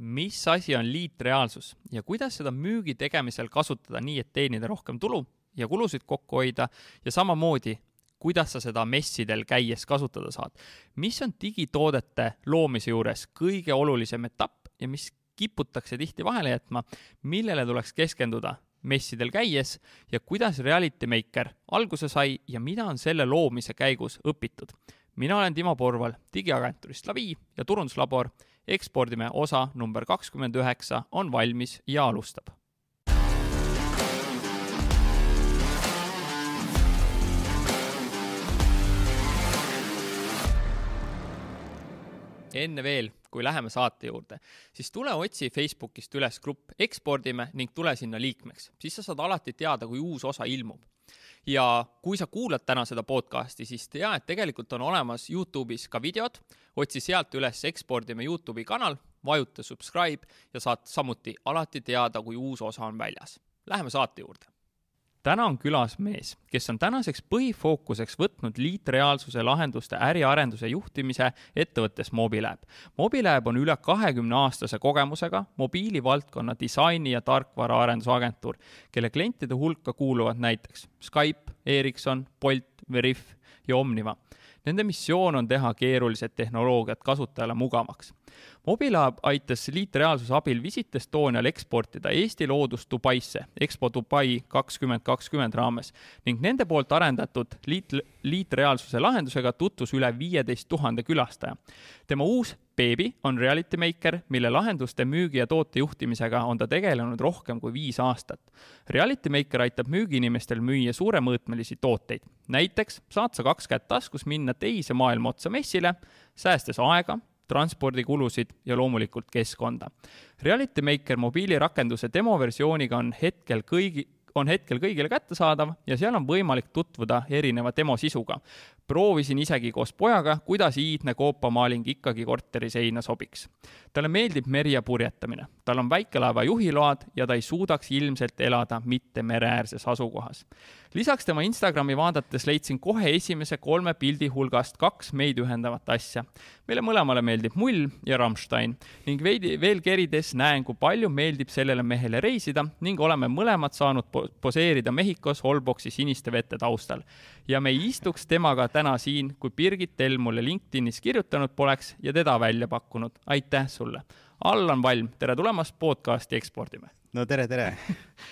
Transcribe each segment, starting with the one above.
mis asi on liitreaalsus ja kuidas seda müügi tegemisel kasutada nii, et teenida rohkem tulu ja kulusid kokku hoida ja samamoodi, kuidas sa seda messidel käies kasutada saad. mis on digitoodete loomise juures kõige olulisem etapp ja mis kiputakse tihti vahele jätma, millele tuleks keskenduda messidel käies ja kuidas Reality Maker alguse sai ja mida on selle loomise käigus õpitud. mina olen Timo Porval digiagentuurist Lavi ja turunduslabor ekspordime osa number kakskümmend üheksa on valmis ja alustab. enne veel, kui läheme saate juurde, siis tule otsi Facebookist üles grupp Ekspordime ning tule sinna liikmeks, siis sa saad alati teada, kui uus osa ilmub ja kui sa kuulad täna seda podcasti, siis tea, et tegelikult on olemas Youtube'is ka videod, otsi sealt üles Ekspordime Youtube'i kanal, vajuta subscribe ja saad samuti alati teada, kui uus osa on väljas. Läheme saate juurde täna on külas mees, kes on tänaseks põhifookuseks võtnud liitreaalsuse lahenduste äriarenduse juhtimise ettevõttes Mobilab. Mobilab on üle kahekümne aastase kogemusega mobiilivaldkonna disaini ja tarkvara arendusagentuur, kelle klientide hulka kuuluvad näiteks Skype, Ericsson, Bolt, Veriff ja Omniva Nende missioon on teha keerulised tehnoloogiad kasutajale mugavaks. Mobilab aitas liitreaalsuse abil Visit Estonial eksportida Eesti loodust Dubaisse EXPO Dubai kakskümmend kakskümmend raames ning nende poolt arendatud liit, liitreaalsuse lahendusega tutvus üle viieteist tuhande külastaja. tema uus Beebi on Reality Maker, mille lahenduste müügi ja toote juhtimisega on ta tegelenud rohkem kui viis aastat. Reality Maker aitab müügiinimestel müüa suuremõõtmelisi tooteid. näiteks saad sa kaks kätt taskus minna teise maailma otsa messile, säästes aega, transpordikulusid ja loomulikult keskkonda. Reality Maker mobiilirakenduse demoversiooniga on hetkel kõigi, on hetkel kõigile kättesaadav ja seal on võimalik tutvuda erineva demo sisuga proovisin isegi koos pojaga, kuidas iidne koopamaaling ikkagi korteri seina sobiks. talle meeldib meri ja purjetamine, tal on väikelaeva juhiload ja ta ei suudaks ilmselt elada mitte mereäärses asukohas. lisaks tema Instagrami vaadates leidsin kohe esimese kolme pildi hulgast kaks meid ühendavat asja. meile mõlemale meeldib mull ja Rammstein ning veidi veel kerides näen, kui palju meeldib sellele mehele reisida ning oleme mõlemad saanud poseerida Mehhikos Holboxi siniste vete taustal. Ja me ei istuks temaga täna siin, kui Birgit Tell mulle LinkedInis kirjutanud poleks ja teda välja pakkunud. aitäh sulle. Allan Valm, tere tulemast podcasti Ekspordime. no tere, tere.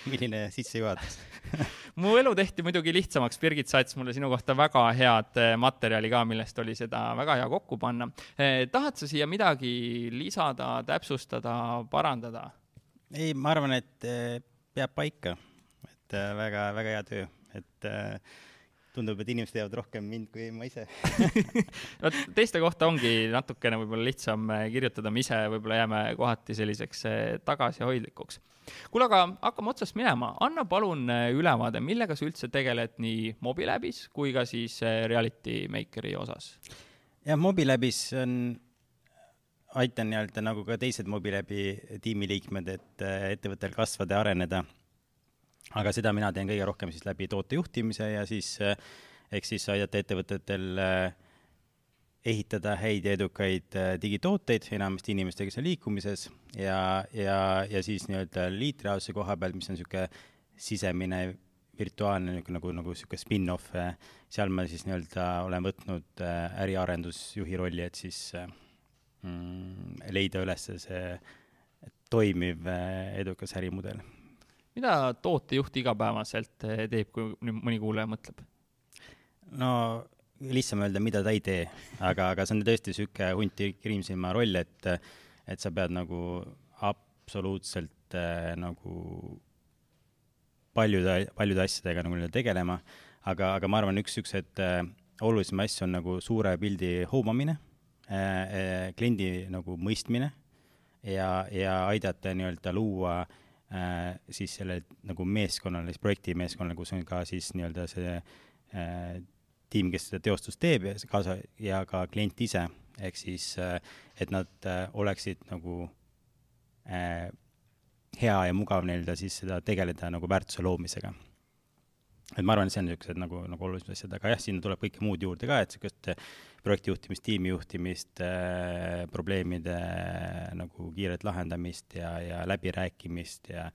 milline sissejuhatus mu elu tehti muidugi lihtsamaks, Birgit saatis mulle sinu kohta väga head eh, materjali ka, millest oli seda väga hea kokku panna eh,. tahad sa siia midagi lisada, täpsustada, parandada? ei, ma arvan, et eh, peab paika, et väga-väga hea töö, et äh, tundub, et inimesed teavad rohkem mind kui ma ise vot teiste kohta ongi natukene võib-olla lihtsam eh, kirjutada, me ise võib-olla jääme kohati selliseks eh, tagasihoidlikuks. kuule, aga hakkame otsast minema, anna palun eh, ülevaade, millega sa üldse tegeled nii Mobilabis kui ka siis Reality Makeri osas? jah, Mobilabis on aitan nii-öelda nagu ka teised Mobilabi tiimiliikmed, et ettevõttel kasvada ja areneda aga seda mina teen kõige rohkem siis läbi tootejuhtimise ja siis eh, eks siis aidata ettevõtetel eh, ehitada häid ja edukaid eh, digitooteid, enamasti inimeste, kes on liikumises ja, ja, ja siis nii-öelda liitriaaduse koha pealt, mis on niisugune sisemine virtuaalne niisugune nagu, nagu niisugune spin-off, seal ma siis nii-öelda olen võtnud äriarendusjuhi rolli, et siis mm, leida üles see toimiv edukas ärimudel mida tootejuht igapäevaselt eh, teeb, kui mõni kuulaja mõtleb? no lihtsam öelda, mida ta ei tee, aga, aga see on tõesti niisugune hunti kriimsilma roll, et, et sa pead nagu absoluutselt äh, nagu paljude, paljude asjadega nagu nii-öelda tegelema, aga, aga ma arvan, üks niisuguseid äh, olulisemaid asju on nagu suure pildi hoomamine äh,, kliendi nagu mõistmine ja, ja aidata nii-öelda luua äh, siis selle nagu meeskonnale, siis projektimeeskonnale, kus on ka siis nii-öelda see äh, tiim, kes seda teostust teeb ja kaasa ja ka klient ise, ehk siis äh, et nad äh, oleksid nagu äh, hea ja mugav nii-öelda siis seda tegeleda nagu väärtuse loomisega. Et ma arvan, et see on niisugused nagu, nagu olulised asjad, aga jah, sinna tuleb kõike muud juurde ka, et niisugust projektijuhtimist, tiimijuhtimist äh,, probleemide äh, nagu kiiret lahendamist ja, ja läbirääkimist ja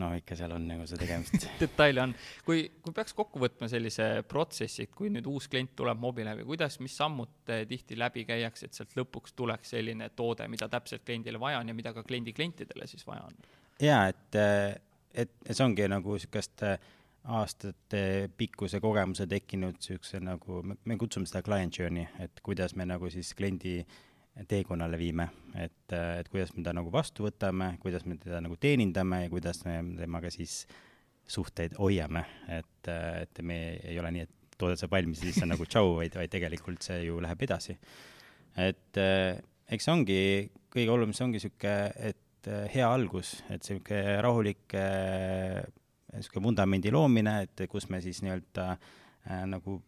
no ikka seal on nagu see tegemist detaile on. kui, kui peaks kokku võtma sellise protsessi, et kui nüüd uus klient tuleb Mobilevi, kuidas, mis sammud tihti läbi käiakse, et sealt lõpuks tuleks selline toode, mida täpselt kliendile vaja on ja mida ka kliendi klientidele siis vaja on? jaa, et, et see ongi nagu niisugust aastate pikkuse kogemuse tekkinud niisuguse nagu, me kutsume seda client journey, et kuidas me nagu siis kliendi teekonnale viime, et, et kuidas me ta nagu vastu võtame, kuidas me teda nagu teenindame ja kuidas me temaga siis suhteid hoiame, et, et me ei ole nii, et toode saab valmis ja siis on nagu tšau, vaid, vaid tegelikult see ju läheb edasi. et eks see ongi, kõige olulisem, ongi niisugune, et hea algus, et niisugune rahulik niisugune vundamendi loomine, et kus me siis nii-öelda äh, nagu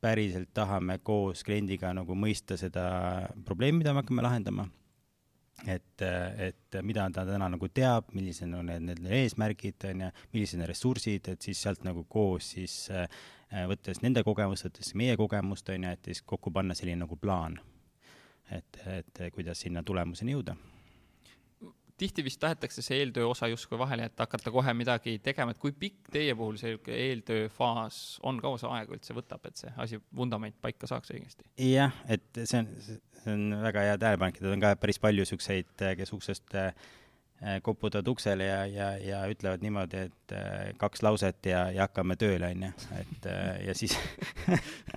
päriselt tahame koos kliendiga nagu mõista seda probleemi, mida me hakkame lahendama. et, et mida ta täna nagu teab, millised on need, need eesmärgid, on ju, millised on ressursid, et siis sealt nagu koos siis äh, võttes nende kogemust, võttes meie kogemust, on ju, et siis kokku panna selline nagu plaan. et, et kuidas sinna tulemuseni jõuda tihti vist tahetakse see eeltöö osa justkui vahele jätta, hakata kohe midagi tegema, et kui pikk teie puhul see eeltöö faas on, kaua see aega üldse võtab, et see asi, vundament paika saaks õigesti? jah, et see on, see on väga hea tähelepanek, et on ka päris palju niisuguseid, kes uksest äh, koputavad uksele ja, ja, ja ütlevad niimoodi, et äh, kaks lauset ja, ja hakkame tööle, on ju, et äh, ja siis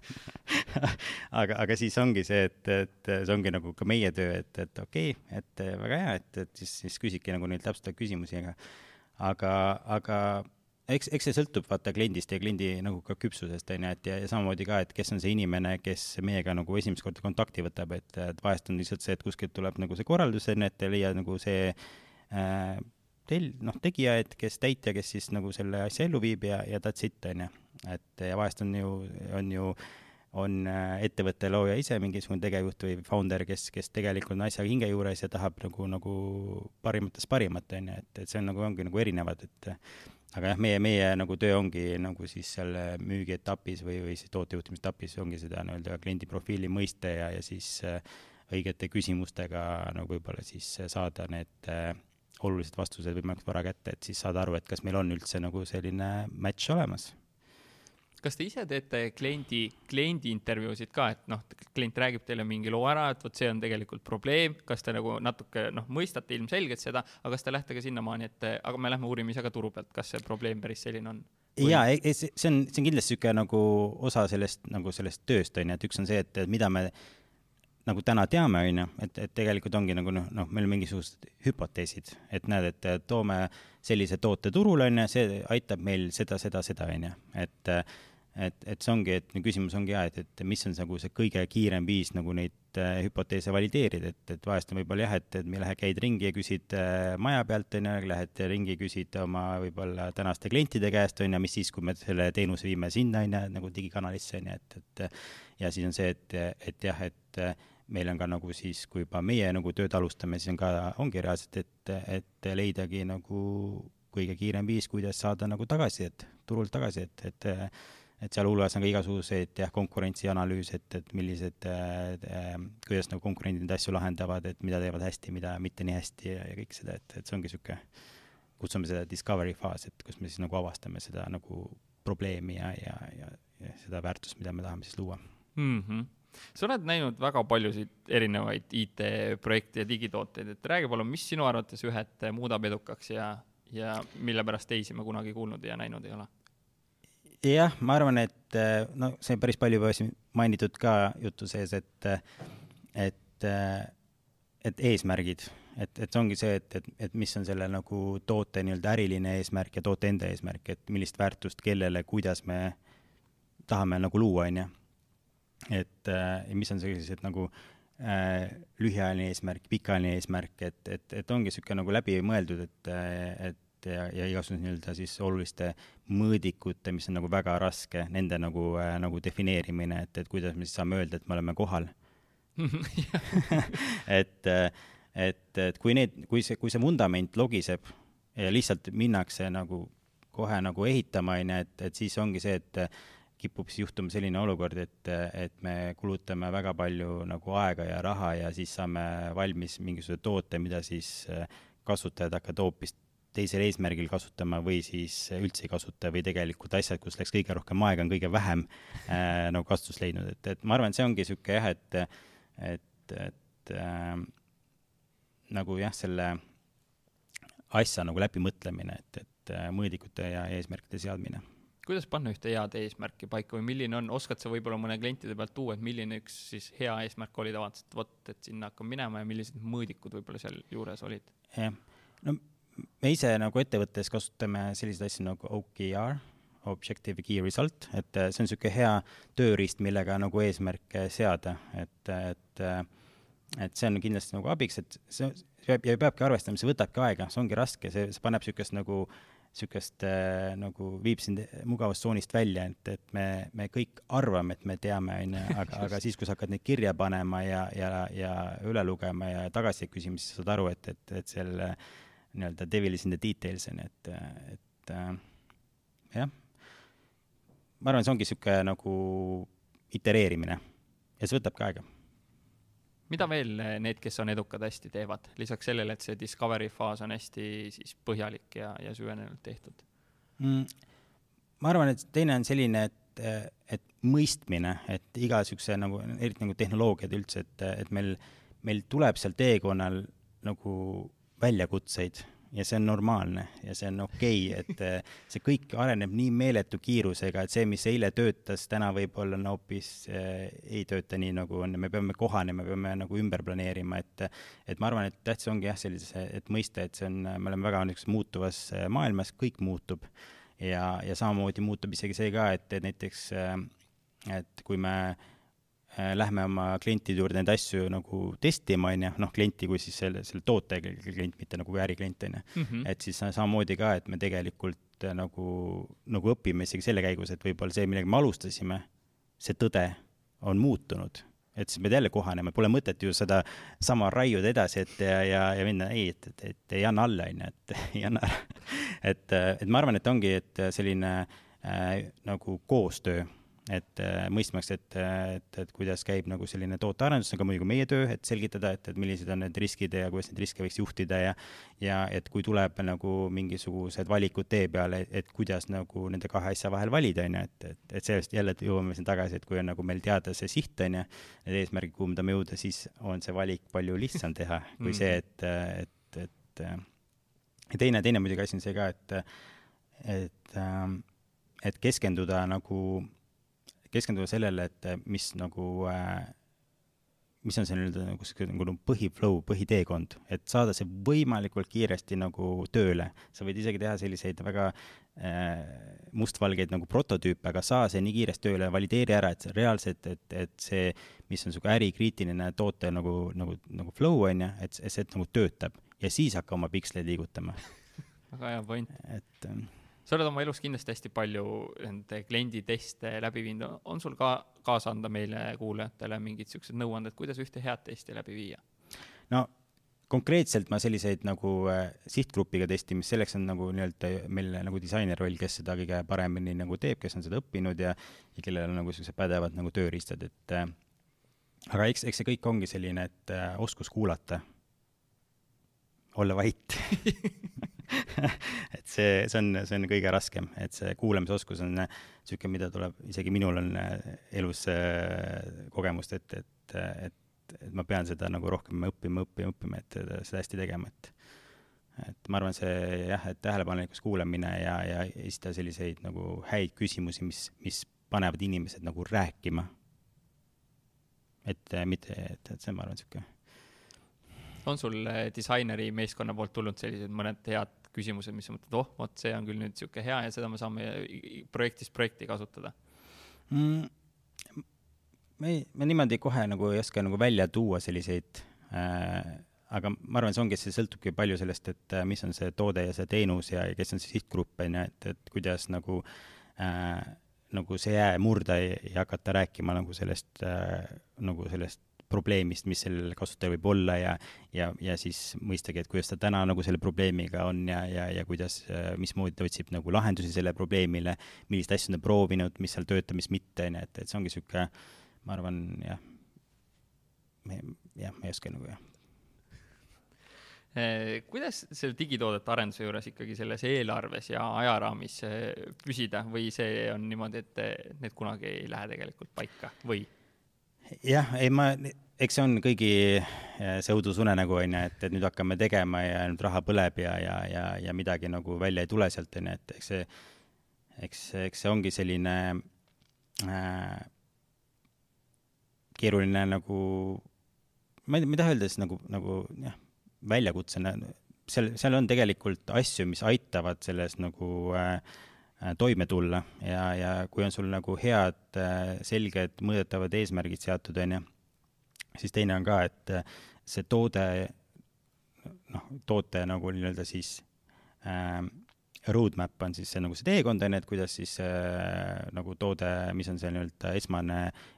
aga, aga siis ongi see, et, et see ongi nagu ka meie töö, et, et okei okay,, et väga hea, et, et siis, siis küsidki nagu neid täpsustavaid küsimusi, aga aga, aga eks, eks see sõltub vaata kliendist ja kliendi nagu ka küpsusest, on ju, et ja, ja samamoodi ka, et kes on see inimene, kes meiega nagu esimest korda kontakti võtab, et, et vahest on lihtsalt see, et kuskilt tuleb nagu see korraldus, on ju, et leia nagu see äh, tel-, noh, tegija, et kes täitja, kes siis nagu selle asja ellu viib ja, ja that's it, on ju. et ja vahest on ju, on ju äh, on äh, ettevõtte looja ise mingisugune tegevjuht või founder, kes, kes tegelikult on asjaga hinge juures ja tahab nagu, nagu parimatest parimat, on ju, et, et see on nagu, ongi nagu erinevad, et aga jah, meie, meie nagu töö ongi nagu siis seal müügietapis või, või siis tootejuhtimisetapis ongi seda nii-öelda kliendi profiili mõiste ja, ja siis äh, õigete küsimustega nagu võib-olla siis saada need äh, olulised vastused võimalikult vara kätte, et siis saada aru, et kas meil on üldse nagu selline match olemas kas te ise teete kliendi, kliendi intervjuusid ka, et noh, klient räägib teile mingi loo ära, et vot see on tegelikult probleem, kas te nagu natuke noh, mõistate ilmselgelt seda, aga kas te lähete ka sinnamaani, et aga me lähme uurime ise ka turu pealt, kas see probleem päris selline on? Jaa, see on, see on kindlasti niisugune nagu osa sellest, nagu sellest tööst, on ju, et üks on see, et mida me nagu täna teame, on ju, et, et tegelikult ongi nagu noh, noh, meil mingisugused hüpoteesid, et näed, et toome sellise toote turule, on ju, see aitab meil seda, seda, seda, on ju, et et, et see ongi, et küsimus ongi jah, et, et mis on nagu see kõige kiirem viis nagu neid äh, hüpoteese valideerida, et, et vahest on võib-olla jah, et, et lähed, käid ringi ja küsid äh, maja pealt, on ju, lähed ringi, küsid oma võib-olla tänaste klientide käest, on ju, mis siis, kui me selle teenuse viime sinna, on ju, nagu digikanalisse, on ju, et, et ja siis on see, et, et jah, et meil on ka nagu siis, kui juba meie nagu tööd alustame, siis on ka, ongi reaalselt, et, et leidagi nagu kõige kiirem viis, kuidas saada nagu tagasisidet, turult tagasisidet, et, et et sealhulgas on ka igasuguseid jah, konkurentsianalüüs, et, et millised äh,, kuidas nagu konkurendid neid asju lahendavad, et mida teevad hästi, mida mitte nii hästi ja, ja kõik seda, et, et see ongi niisugune, kutsume seda discovery faas, et kus me siis nagu avastame seda nagu probleemi ja, ja, ja, ja seda väärtust, mida me tahame siis luua mm. -hmm sa oled näinud väga paljusid erinevaid IT-projekte ja digitooteid, et räägi palun, mis sinu arvates ühed muudab edukaks ja, ja mille pärast teisi ma kunagi kuulnud ja näinud ei ole? jah, ma arvan, et no see päris palju juba siin mainitud ka jutu sees, et, et, et eesmärgid, et, et see ongi see, et, et, et mis on selle nagu toote nii-öelda äriline eesmärk ja toote enda eesmärk, et millist väärtust kellele, kuidas me tahame nagu luua, on ju. Et äh, mis on sellised nagu äh, lühiajaline eesmärk, pikaajaline eesmärk, et, et, et ongi niisugune nagu läbimõeldud, et, et ja, ja igasuguse nii-öelda siis oluliste mõõdikute, mis on nagu väga raske, nende nagu äh,, nagu defineerimine, et, et kuidas me siis saame öelda, et me oleme kohal. Et, et, et kui need, kui see, kui see vundament logiseb ja lihtsalt minnakse nagu kohe nagu ehitama, on ju, et, et siis ongi see, et kipub siis juhtuma selline olukord, et, et me kulutame väga palju nagu aega ja raha ja siis saame valmis mingisuguse toote, mida siis kasutajad hakkavad hoopis teisel eesmärgil kasutama või siis üldse ei kasuta või tegelikult asjad, kus läks kõige rohkem aega, on kõige vähem äh, nagu kasutust leidnud, et, et ma arvan, et see ongi niisugune jah, et, et, et äh, nagu jah, selle asja nagu läbimõtlemine, et, et äh, mõõdikute ja eesmärkide seadmine kuidas panna ühte head eesmärki paika või milline on, oskad sa võib-olla mõne klientide pealt tuua, et milline üks siis hea eesmärk oli, ta vaatas, et vot, et sinna hakkan minema ja millised mõõdikud võib-olla seal juures olid? jah, no me ise nagu ettevõttes kasutame selliseid asju nagu OKR, Objective Key Result, et äh, see on niisugune hea tööriist, millega nagu eesmärke seada, et, et äh, et see on kindlasti nagu abiks, et see ja peabki arvestama, see võtabki aega, see ongi raske, see, see paneb niisugust nagu niisugust äh, nagu viib sind mugavustsoonist välja, et, et me, me kõik arvame, et me teame, on ju, aga, aga siis, kui sa hakkad neid kirja panema ja, ja, ja üle lugema ja tagasi küsima, siis saad aru, et, et, et selle nii-öelda devil is in the details on ju, et, et äh, jah, ma arvan, see ongi niisugune nagu itereerimine ja see võtabki aega. Mida veel need, kes on edukad, hästi teevad, lisaks sellele, et see discovery faas on hästi siis põhjalik ja, ja süvenenult tehtud mm,? ma arvan, et teine on selline, et, et mõistmine, et iga niisuguse nagu, eriti nagu tehnoloogiad üldse, et, et meil, meil tuleb seal teekonnal nagu väljakutseid ja see on normaalne ja see on okei okay,, et eh, see kõik areneb nii meeletu kiirusega, et see, mis eile töötas, täna võib-olla on hoopis äh, ei tööta nii, nagu on ja me peame kohanema, peame nagu ümber planeerima, et et ma arvan, et tähtis ongi jah, sellise, et mõista, et see on, me oleme väga niisuguses muutuvas eh, maailmas, kõik muutub. Ja, ja samamoodi muutub isegi see ka, et, et näiteks et kui me äh, Äh, lähme oma klientide juurde neid asju nagu testima, on ju, noh, klienti kui siis selle, selle toote klient, mitte nagu äriklient, on ju. Mhm. et siis samamoodi ka, et me tegelikult äh, nagu, nagu õpime isegi selle käigus, et võib-olla see, millega me alustasime, see tõde on muutunud et siis pead jälle kohanema, pole mõtet ju seda sama raiuda edasi, et ja, ja, ja minna, ei, et, et, et ei anna alla, on ju, et ei anna ära. et, et ma arvan, et ongi, et selline äh, nagu koostöö et äh, mõistmaks, et, et, et kuidas käib nagu selline tootearendus, see on ka muidugi meie töö, et selgitada, et, et millised on need riskid ja kuidas neid riske võiks juhtida ja ja et kui tuleb nagu mingisugused valikud tee peale, et kuidas nagu nende kahe asja vahel valida, on ju, et, et, et sellest jälle jõuame siin tagasi, et kui on nagu meil teada see siht, on ju, need eesmärgid, kuhu me tahame jõuda, siis on see valik palju lihtsam teha kui mm. see, et, et, et ja teine, teine muidugi asi on see ka, et, et, et keskenduda nagu keskenduda sellele, et eh, mis nagu äh, mis on see nii-öelda nagu sihuke nagu põhiflow, põhiteekond, et saada see võimalikult kiiresti nagu tööle. sa võid isegi teha selliseid väga äh, mustvalgeid nagu prototüüpe, aga saa see nii kiiresti tööle, valideeri ära, et reaalselt, et, et see, mis on sihuke ärikriitiline toote nagu, nagu, nagu flow on ju, et, et see et, nagu töötab ja siis hakka oma piksleid liigutama väga hea point. et ähm, sa oled oma elus kindlasti hästi palju nende klienditeste läbi viinud, on sul ka kaasa anda meile kuulajatele mingid siuksed nõuanded, kuidas ühte head testi läbi viia? no konkreetselt ma selliseid nagu äh, sihtgrupiga testimist, selleks on nagu nii-öelda meil nagu disainer roll, kes seda kõige paremini nagu teeb, kes on seda õppinud ja, ja kellel on nagu niisugused pädevad nagu tööriistad, et äh, aga eks, eks see kõik ongi selline, et äh, oskus kuulata, olla vait et see, see on, see on kõige raskem, et see kuulamisoskus on niisugune, mida tuleb, isegi minul on äh, elus äh, kogemust, et, et, et, et ma pean seda nagu rohkem õppima, õppima, õppima, et seda hästi tegema, et et ma arvan, see jah, et tähelepanelikkus kuulamine ja, ja esitada selliseid nagu häid küsimusi, mis, mis panevad inimesed nagu rääkima. et mitte, et, et see, ma arvan, niisugune on sul disaineri meeskonna poolt tulnud sellised mõned head küsimused, mis sa mõtled, oh, vot see on küll nüüd niisugune hea ja seda me saame projektist projekti kasutada mm,? me me niimoodi kohe nagu ei oska nagu välja tuua selliseid äh, aga ma arvan, see ongi, see sõltubki palju sellest, et äh, mis on see toode ja see teenus ja kes on see sihtgrupp, on ju, et, et kuidas nagu äh, nagu see jää murda ja hakata rääkima nagu sellest äh,, nagu sellest probleemist, mis sellel kasutajal võib olla ja ja, ja siis mõistagi, et kuidas ta täna nagu selle probleemiga on ja, ja, ja kuidas, mismoodi ta otsib nagu lahendusi selle probleemile, milliseid asju on ta proovinud, mis seal töötab, mis mitte, on ju, et, et see ongi niisugune, ma arvan, jah, jah, ma ei oska nagu jah Eh, kuidas selle digitoodete arenduse juures ikkagi selles eelarves ja ajaraamis eh, püsida või see on niimoodi, et eh, need kunagi ei lähe tegelikult paika või? Jah, ei ma, eks see on kõigi see õudusunenägu on ju, et, et nüüd hakkame tegema ja nüüd raha põleb ja, ja, ja, ja midagi nagu välja ei tule sealt on ju, et eks see, eks, eks see ongi selline äh, keeruline nagu, ma ei, ma ei taha öelda siis nagu, nagu jah väljakutsena, seal, seal on tegelikult asju, mis aitavad selles nagu äh, äh, toime tulla ja, ja kui on sul nagu head äh, selged mõõdetavad eesmärgid seatud, on ju, siis teine on ka, et äh, see toode, noh, toote nagu nii-öelda siis äh, roadmap on siis see nagu see teekond, on ju, et kuidas siis äh, nagu toode, mis on see nii-öelda esmane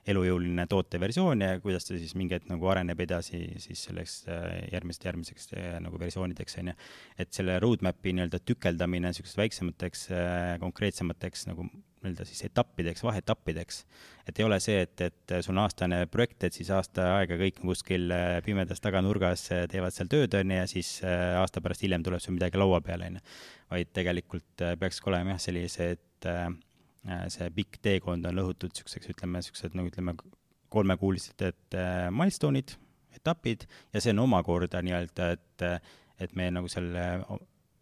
elujõuline tooteversioon ja kuidas ta siis mingi hetk nagu areneb edasi siis selleks äh, järgmist, järgmiseks äh, nagu versioonideks, on ju. et selle roadmap'i nii-öelda tükeldamine niisugusteks väiksemateks äh, konkreetsemateks nagu nii-öelda siis etappideks, vaheetappideks. et ei ole see, et, et sul on aastane projekt, et siis aasta aega kõik kuskil äh, pimedas taganurgas, äh, teevad seal tööd, on ju, ja siis äh, aasta pärast hiljem tuleb sul midagi laua peale, on ju. vaid tegelikult peaks olema jah, sellised, see pikk teekond on lõhutud niisuguseks, ütleme, niisugused nagu ütleme, kolmekuulised milstoned, etapid, ja see on omakorda nii-öelda, et, et me nagu selle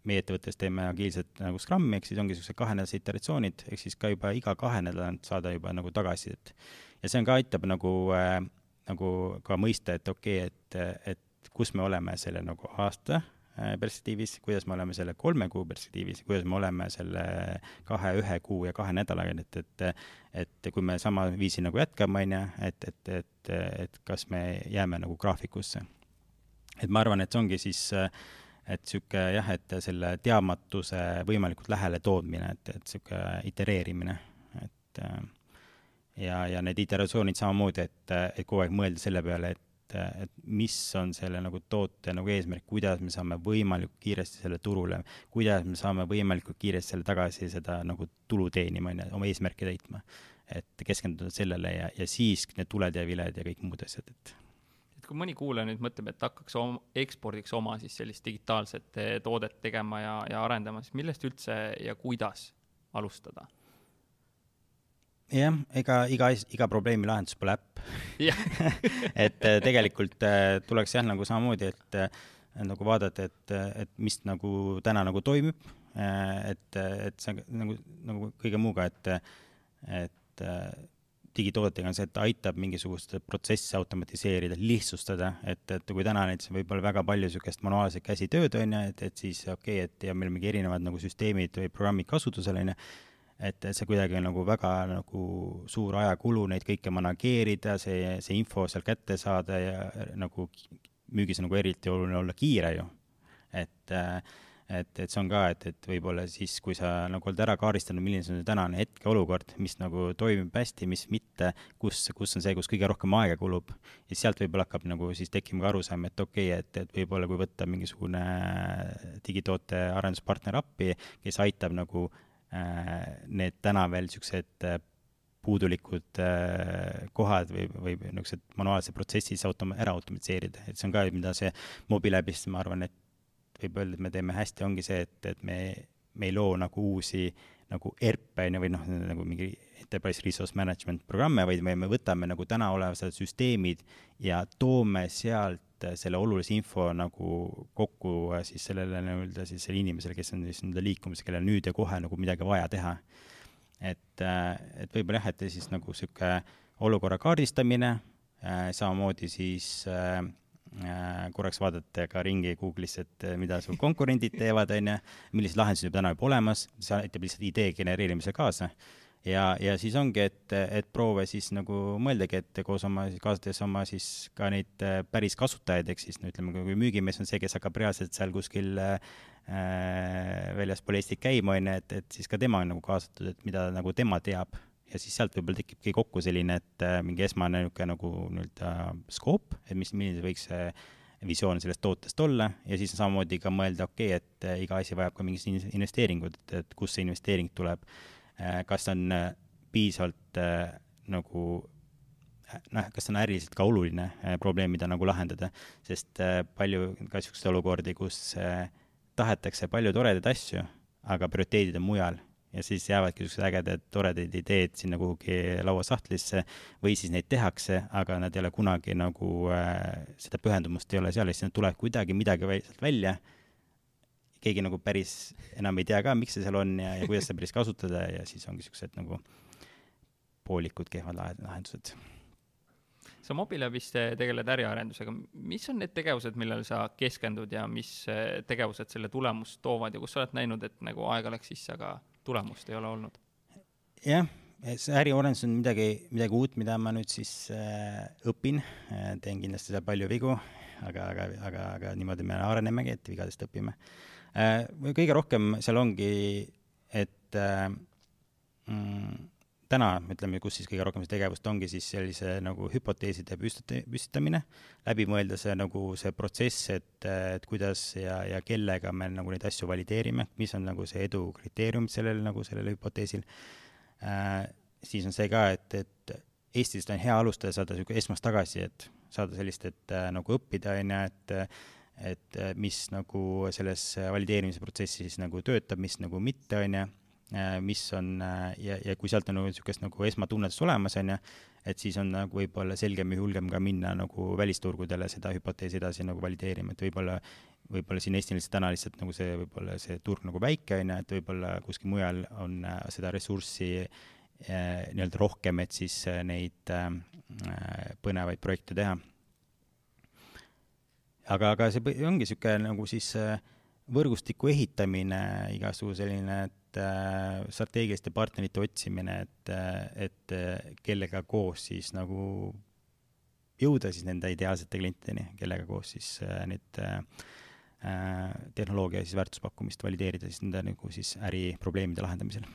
meie ettevõttes teeme agiilset nagu Scrumi, ehk siis ongi niisugused kahenädalased iteratsioonid, ehk siis ka juba iga kahe nädala tagant saada juba nagu tagasisidet. ja see on ka, aitab nagu äh,, nagu ka mõista, et okei okay,, et, et kus me oleme selle nagu aasta äh, perspektiivis, kuidas me oleme selle kolme kuu perspektiivis, kuidas me oleme selle kahe, ühe kuu ja kahe nädalaga, et, et et kui me sama viisi nagu jätkame, on ju, et, et, et, et kas me jääme nagu graafikusse. et ma arvan, et see ongi siis äh, et niisugune jah, et selle teadmatuse võimalikult lähele toodmine, et, et niisugune itereerimine, et äh, ja, ja need iteratsioonid samamoodi, et, et kogu aeg mõelda selle peale, et, et mis on selle nagu toote nagu eesmärk, kuidas me saame võimalikult kiiresti selle turule, kuidas me saame võimalikult kiiresti selle tagasi seda nagu tulu teenima, on ju, oma eesmärke täitma. et keskenduda sellele ja, ja siis need tuled ja viled ja kõik muud asjad, et kui mõni kuulaja nüüd mõtleb, et hakkaks om, ekspordiks oma siis sellist digitaalset eh, toodet tegema ja, ja arendama, siis millest üldse ja kuidas alustada? jah, ega iga, iga probleemi lahendus pole äpp et eh, tegelikult eh, tuleks jah, nagu samamoodi, et nagu vaadata, et, et mis nagu täna nagu toimib, et, et see nagu, nagu kõige muuga, et, et digitoodetega on see, et ta aitab mingisugust protsessi automatiseerida, lihtsustada, et, et kui täna näiteks võib-olla väga palju niisugust manuaalset käsitööd, on ju, et, et siis okei okay,, et ja meil on mingi erinevad nagu süsteemid või programmid kasutusel, on ju, et see kuidagi on nagu väga nagu suur ajakulu neid kõike manageerida, see, see info seal kätte saada ja nagu müügis on nagu eriti oluline olla kiire ju. et äh, et, et see on ka, et, et võib-olla siis, kui sa nagu oled ära kaardistanud, milline on see tänane hetkeolukord, mis nagu toimib hästi, mis mitte, kus, kus on see, kus kõige rohkem aega kulub, ja sealt võib-olla hakkab nagu siis tekkima ka arusaam, et okei okay,, et, et võib-olla kui võtta mingisugune digitoote arenduspartner appi, kes aitab nagu äh, need täna veel niisugused äh, puudulikud äh, kohad või, või niisugused manuaalsed protsessid autom-, ära automatiseerida, et see on ka, mida see Mobilabis, ma arvan, et võib öelda, et me teeme hästi, ongi see, et, et me, me ei loo nagu uusi nagu ERP-e, on ju, või noh, nagu mingi enterprise resource management programme, vaid me, me võtame nagu täna olevad süsteemid ja toome sealt selle olulise info nagu kokku siis sellele nii-öelda siis sellele inimesele, kes on siis nii-öelda liikumas, kellel nüüd ja kohe nagu midagi vaja teha. et, et võib-olla jah, et siis nagu niisugune olukorra kaardistamine, samamoodi siis äh, Äh, korraks vaadata ka ringi Google'is, et äh, mida su konkurendid teevad, on ju, millised lahendused juba täna juba olemas, see aitab lihtsalt idee genereerimise kaasa. ja, ja siis ongi, et, et proove siis nagu mõeldagi, et koos oma, kaasates oma siis ka neid äh, päris kasutajaid, ehk siis no ütleme, kui müügimees on see, kes hakkab reaalselt seal kuskil äh, väljaspool Eestit käima, on ju, et, et siis ka tema on nagu kaasatud, et mida nagu tema teab ja siis sealt võib-olla tekibki kokku selline, et äh, mingi esmane niisugune nagu nii-öelda skoop, et mis, milline võiks see visioon sellest tootest olla. Ja siis samamoodi ka mõelda, okei okay,, et äh, iga asi vajab ka mingit investeeringut, et kust see investeering tuleb, kas on piisavalt nagu noh, kas see on äriliselt ka oluline probleem, mida nagu lahendada, sest palju ka niisuguseid olukordi, kus tahetakse palju toredaid asju, aga prioriteedid on mujal ja siis jäävadki niisugused ägedad toredad ideed sinna kuhugi lauasahtlisse või siis neid tehakse, aga nad ei ole kunagi nagu äh,, seda pühendumust ei ole seal ja siis tulevad kuidagi midagi sealt välja. keegi nagu päris enam ei tea ka, miks see seal on ja, ja kuidas seda päris kasutada ja siis ongi niisugused nagu poolikud kehvad lahendused sa Mobilabis tegeled äriarendusega, mis on need tegevused, millele sa keskendud ja mis äh, tegevused selle tulemust toovad ja kus sa oled näinud, et nagu aega läks sisse, aga tulemust ei ole olnud? jah, see äriarendus on midagi, midagi uut, mida ma nüüd siis äh, õpin äh,, teen kindlasti seal palju vigu, aga, aga, aga, aga niimoodi me arenemegi, et vigadest õpime äh,. kõige rohkem seal ongi, et äh, mm, täna, ütleme, kus siis kõige rohkem seda tegevust ongi siis sellise nagu hüpoteeside püstita-, püstitamine, läbi mõelda see nagu see protsess, et, et kuidas ja, ja kellega me nagu neid asju valideerime, mis on nagu see edu kriteeriumid sellel nagu sellel hüpoteesil äh,. siis on see ka, et, et Eestist on hea alustada, saada niisugune esmast tagasisidet, saada sellist, et äh, nagu õppida, on ju, et et mis nagu selles valideerimise protsessis nagu töötab, mis nagu mitte, on ju Äh, mis on äh, ja, ja kui sealt on nagu niisugust nagu esmatunnetus olemas, on ju, et siis on nagu võib-olla selgem ja julgem ka minna nagu välisturgudele seda hüpoteesi edasi nagu valideerima, et võib-olla, võib-olla siin Eestis täna lihtsalt nagu see, võib-olla see turg nagu väike, on ju, et võib-olla kuskil mujal on äh, seda ressurssi nii-öelda rohkem, et siis neid põnevaid projekte teha. aga, aga see ongi niisugune nagu siis võrgustiku ehitamine, igasugu selline, et äh, strateegiliste partnerite otsimine, et, äh, et äh, kellega koos siis nagu jõuda siis nende ideaalsete klientideni, kellega koos siis neid tehnoloogia siis väärtuspakkumist valideerida siis nende nagu siis äriprobleemide lahendamisel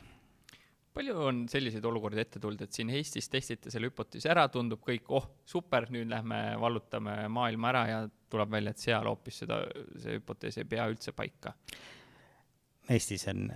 palju on selliseid olukordi ette tulnud, et siin Eestis testite selle hüpoteesi ära, tundub kõik, oh, super, nüüd lähme vallutame maailma ära ja tuleb välja, et seal hoopis seda, see hüpotees ei pea üldse paika? Eestis on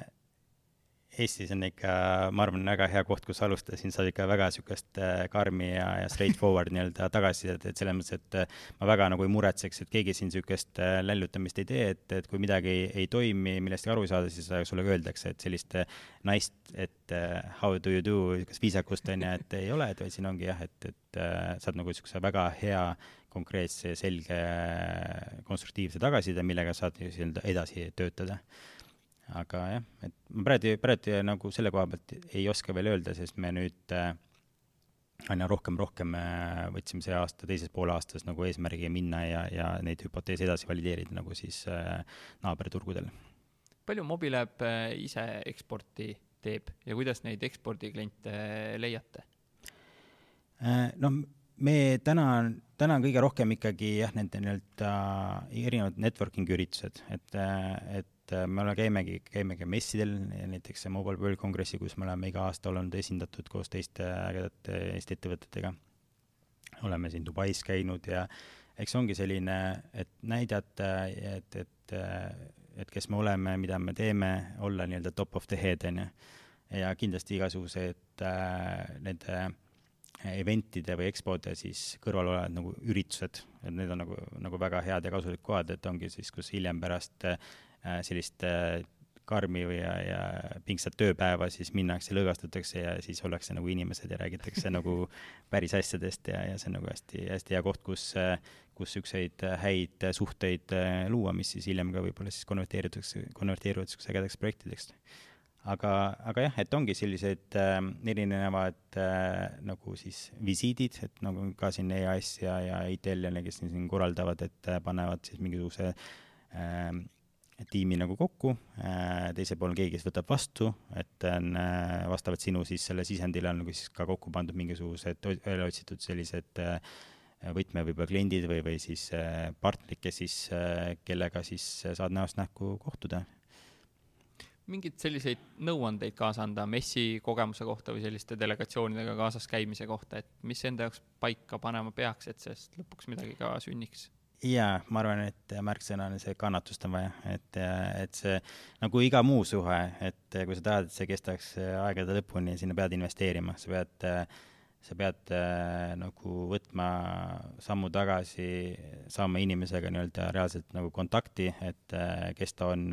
Eestis on ikka, ma arvan, väga hea koht, kus alustada, siin saad ikka väga niisugust äh, karmi ja, ja straightforward nii-öelda tagasisidet, et selles mõttes, et äh, ma väga nagu ei muretseks, et keegi siin niisugust äh, lällutamist ei tee, et, et kui midagi ei, ei toimi, millestki aru ei saada, siis sulle öeldakse, et sellist nice, et how do you do, niisugust viisakust on ju, et ei ole, et vaid siin ongi jah, et, et saad nagu niisuguse väga hea konkreetse, selge, konstruktiivse tagasiside, millega saad nii-öelda edasi töötada aga jah, et ma praegu, praegu nagu selle koha pealt ei oska veel öelda, sest me nüüd äh, aina rohkem, rohkem äh, võtsime see aasta teises poolaastas nagu eesmärgi minna ja, ja neid hüpoteese edasi valideerida nagu siis äh, naaberturgudel. palju Mobilab äh, ise eksporti teeb ja kuidas neid ekspordikliente leiate? Äh, noh, me täna, täna on kõige rohkem ikkagi jah, nende nii-öelda erinevad networking üritused, et, et et äh, me oleme, käimegi, käimegi messidel, näiteks Mobile World Congressi, kus me oleme iga aasta olnud esindatud koos teiste ägedate Eesti ettevõtetega. oleme siin Dubais käinud ja eks ongi selline, et näidata, et, et, et kes me oleme, mida me teeme, olla nii-öelda top of the head, on ju. ja kindlasti igasugused äh, nende eventide või EXPO-de siis kõrval olevad nagu üritused, et need on nagu, nagu väga head ja kasulikud kohad, et ongi siis, kus hiljem pärast äh, Äh, sellist äh, karmi ja, ja pingsat tööpäeva, siis minnakse, lõõgastutakse ja siis ollakse nagu inimesed ja räägitakse nagu päris asjadest ja, ja see on nagu hästi, hästi hea koht, kus, kus niisuguseid häid suhteid äh, luua, mis siis hiljem ka võib-olla siis konverteeritakse, konverteeruvad niisuguseks ägedaks projektideks. aga, aga jah, et ongi sellised äh, erinevad äh, nagu siis visiidid, et nagu ka siin EAS ja, ja ITL ja need, kes siin korraldavad, et äh, panevad siis mingisuguse äh, tiimi nagu kokku, äh, teisel pool on keegi, kes võtab vastu, et on äh, vastavalt sinu siis selle sisendile on nagu siis ka kokku pandud mingisugused välja otsitud sellised äh, võtme võib-olla kliendid või, või siis partnerid, kes siis, kellega siis saad näost näkku kohtuda. mingeid selliseid nõuandeid kaasa anda messi kogemuse kohta või selliste delegatsioonidega kaasas käimise kohta, et mis enda jaoks paika panema peaks, et sellest lõpuks midagi ka sünniks? Jaa, ma arvan, et märksõna on see kannatust on vaja, et, et see nagu iga muu suhe, et kui sa tahad, et see kestaks aegade lõpuni, sinna pead investeerima, sa pead, sa pead nagu võtma sammu tagasi, saama inimesega nii-öelda reaalselt nagu kontakti, et kes ta on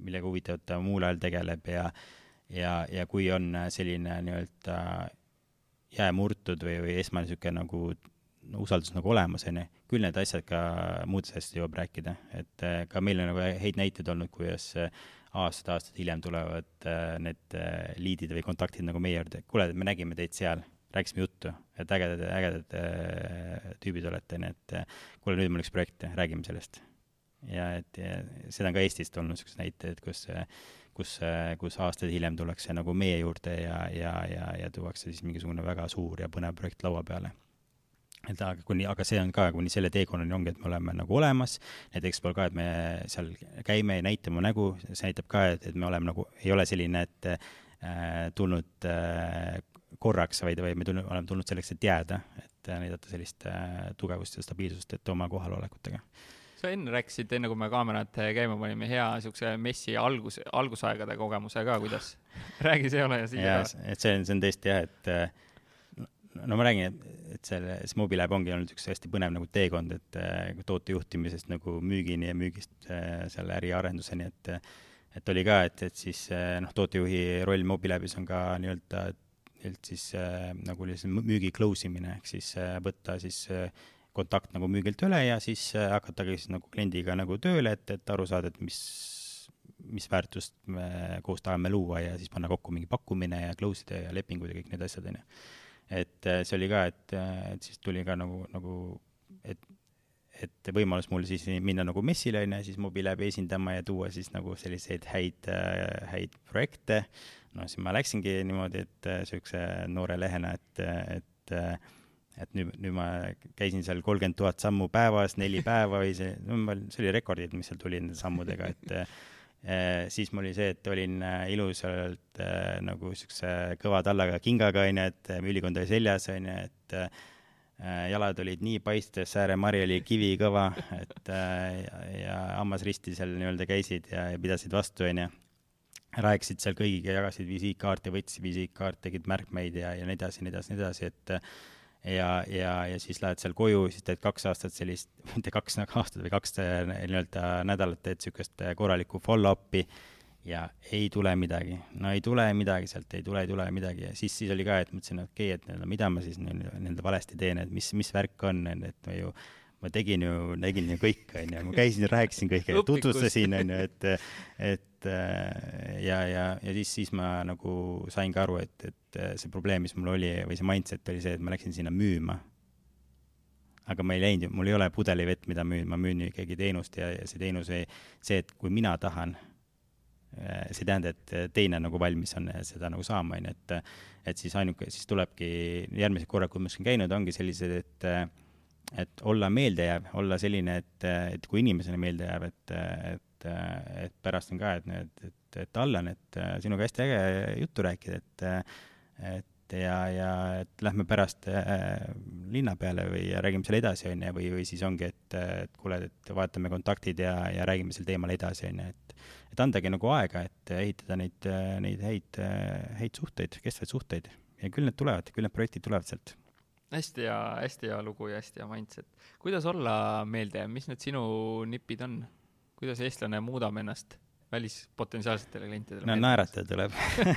millega huvitavat ta muul ajal tegeleb ja ja, ja kui on selline nii-öelda jää murtud või, või esmane niisugune nagu usaldus nagu olemas, on ju, küll need asjad ka muudest asjadest jõuab rääkida, et äh, ka meil on nagu häid näiteid olnud, kuidas äh, aastad-aastad hiljem tulevad äh, need liidid või kontaktid nagu meie juurde, kuule, me nägime teid seal, rääkisime juttu, et ägedad, ägedad tüübid olete, nii et kuule, nüüd mul üks projekt, räägime sellest. ja et ja seda on ka Eestist olnud niisuguseid näiteid, kus kus, kus aastaid hiljem tullakse nagu meie juurde ja, ja, ja, ja tuuakse siis mingisugune väga suur ja põnev projekt laua peale et aga kuni, aga see on ka kuni selle teekonnani ongi, et me oleme nagu olemas, näiteks ka, et me seal käime ja näitame nägu, see näitab ka, et, et me oleme nagu, ei ole selline, et äh, tulnud äh, korraks, vaid, vaid me tulnud, oleme tulnud selleks, et jääda, et äh, näidata sellist äh, tugevust ja stabiilsust, et oma kohalolekutega sa enne rääkisid, enne kui me kaamerad käima panime, hea niisuguse messi algus, algusaegade kogemuse ka, kuidas? räägi see ole ja siia et see on, see on tõesti jah, et äh, no ma räägin, et, et selle, see Mobilab ongi olnud üks hästi põnev nagu teekond, et äh, toote juhtimisest nagu müügini ja müügist äh, selle äriarenduseni, et et oli ka, et, et siis äh, noh, tootejuhi roll Mobilabis on ka nii-öelda, nii-öelda siis äh, nagu müügi close imine, ehk siis äh, võtta siis äh, kontakt nagu müügilt üle ja siis äh, hakatagi siis nagu kliendiga nagu tööle, et, et aru saada, et mis, mis väärtust me koos tahame luua ja siis panna kokku mingi pakkumine ja close ida ja lepingud ja kõik need asjad, on ju et äh, see oli ka, et, äh, et siis tuli ka nagu, nagu, et, et võimalus mul siis minna nagu messile, on ju, siis Mobilebi esindama ja tuua siis nagu selliseid häid, äh, häid projekte. no siis ma läksingi niimoodi, et niisuguse noore lehena, et, et et nüüd, nüüd ma käisin seal kolmkümmend tuhat sammu päevas, neli päeva või see, see oli rekordid, mis seal tuli nende sammudega, et siis mul oli see, et olin eh, ilusalt eh, nagu siukse kõva tallaga kingaga, onju, et ülikond oli seljas, onju, et jalad olid nii paistes, sääremari oli kivikõva, et ja, ja hammas risti seal nii-öelda käisid ja, ja pidasid vastu, onju. rääkisid seal kõigiga, jagasid visiitkaarte, võtsid visiitkaarte, tegid märkmeid ja, ja nii edasi, nii edasi, nii edasi, et ja, ja, ja siis lähed seal koju, siis teed kaks aastat sellist, mitte kaks nagu aastat või kaks äh, nii-öelda nädalat teed niisugust äh, korralikku follow-up'i ja ei tule midagi. no ei tule midagi sealt, ei tule, ei tule midagi. Ja siis, siis oli ka, et mõtlesin, okei okay,, et nii-öelda mida ma siis nii-öelda valesti teen, et mis, mis värk on, et ma ju ma tegin ju, tegin ju kõike, onju, ma käisin, rääkisin kõike, tutvustasin, onju, et, et ja, ja, ja siis, siis ma nagu sain ka aru, et, et see probleem, mis mul oli või see mindset oli see, et ma läksin sinna müüma. aga ma ei läinud mul ei ole pudelivett, mida müün, ma müün ikkagi teenust ja, ja see teenus see, et kui mina tahan, see ei tähenda, et teine nagu valmis on seda nagu saama, onju, et, et siis ainuke, siis tulebki järgmised korrad, kui ma siin käinud, ongi sellised, et et olla meeldejääv, olla selline, et, et kui inimesele meelde jääb, et, et, et pärast on ka, et, et, et, et Allan, et sinuga hästi äge juttu rääkida, et, et ja, ja et lähme pärast äh, linna peale või räägime seal edasi, on ju, või, või siis ongi, et, et kuule, et vaatame kontaktid ja, ja räägime sel teemal edasi, on ju, et et andagi nagu aega, et ehitada neid, neid häid, häid suhteid, kestvaid suhteid ja küll need tulevad, küll need projektid tulevad sealt hästi hea, hästi hea lugu ja hästi hea mindset. kuidas olla meeldejääv, mis need sinu nipid on? Kuidas eestlane muudab ennast välispotentsiaalsetele klientidele? no naeratada tuleb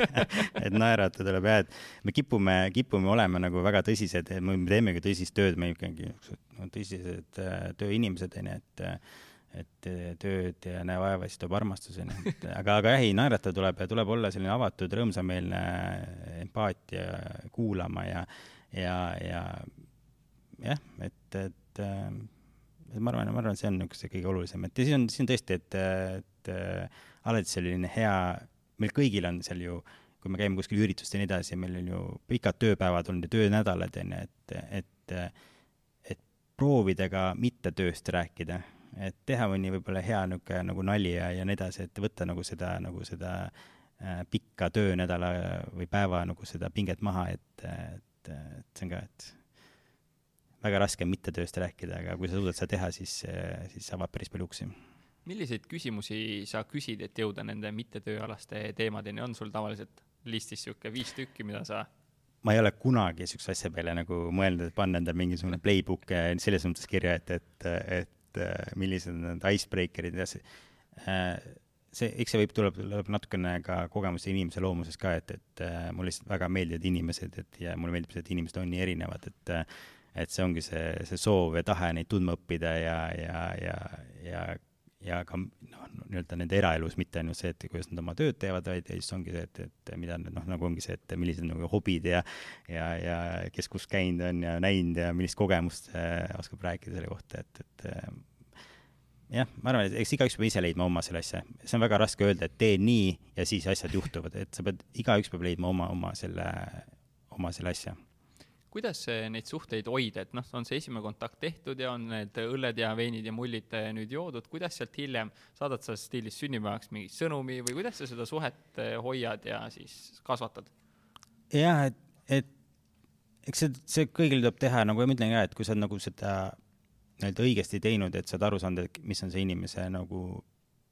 et naeratada tuleb jah, et me kipume, kipume olema nagu väga tõsised, me teemegi tõsist tööd, me ikkagi no, tõsised äh, tööinimesed, onju, et et tööd ja näe vaeva, siis tuleb armastus, onju. aga, aga jah, ei, naeratada tuleb ja tuleb olla selline avatud, rõõmsameelne, empaatia, kuulama ja ja, ja jah, et, et, et ma arvan, ma arvan, see on niisugune kõige olulisem, et ja siis on, siis on tõesti, et, et alati selline hea, meil kõigil on seal ju, kui me käime kuskil üritustel ja nii edasi, meil on ju pikad tööpäevad olnud ja töönädalad, on ju, et, et, et proovida ka mitte tööst rääkida, et teha mõni võib-olla hea niisugune nagu nali ja, ja nii edasi, et võtta nagu seda, nagu seda äh, pikka töönädala või päeva nagu seda pinget maha, et, et, et see on ka, et väga raske on mittetööst rääkida, aga kui sa suudad seda teha, siis, siis avab päris palju uksi. milliseid küsimusi sa küsid, et jõuda nende mittetööalaste teemadeni, on sul tavaliselt listis niisugune viis tükki, mida sa ma ei ole kunagi niisuguse asja peale nagu mõelnud, et panna endale mingisugune playbook selles mõttes kirja, et, et, et millised on need icebreaker'id ja see, see, eks see võib, tuleb, tuleb natukene ka kogemuse inimese loomusest ka, et, et mulle lihtsalt väga meeldivad inimesed, et ja mulle meeldib see, et inimesed on nii erinevad, et et see ongi see, see soov ja tahe neid tundma õppida ja, ja, ja, ja, ja ka noh, nii-öelda nende eraelus, mitte ainult see, et kuidas nad oma tööd teevad, vaid siis ongi see, et, et mida nad noh, nagu ongi see, et millised nagu hobid ja ja, ja kes kus käinud on ja näinud ja millist kogemust äh, oskab rääkida selle kohta, et, et äh, jah, ma arvan, et eks igaüks peab ise leidma oma selle asja, see on väga raske öelda, et tee nii ja siis asjad juhtuvad, et sa pead, igaüks peab leidma oma, oma selle, oma selle asja kuidas neid suhteid hoida, et noh, on see esimene kontakt tehtud ja on need õlled ja veinid ja mullid nüüd joodud, kuidas sealt hiljem saadad sa stiilis sünnipäevaks mingi sõnumi või kuidas sa seda suhet eh, hoiad ja siis kasvatad? jah, et, et eks see, see kõigil tuleb teha, nagu ma ütlen ka, et kui sa nagu seda nii-öelda õigesti teinud, et sa oled aru saanud, et mis on see inimese nagu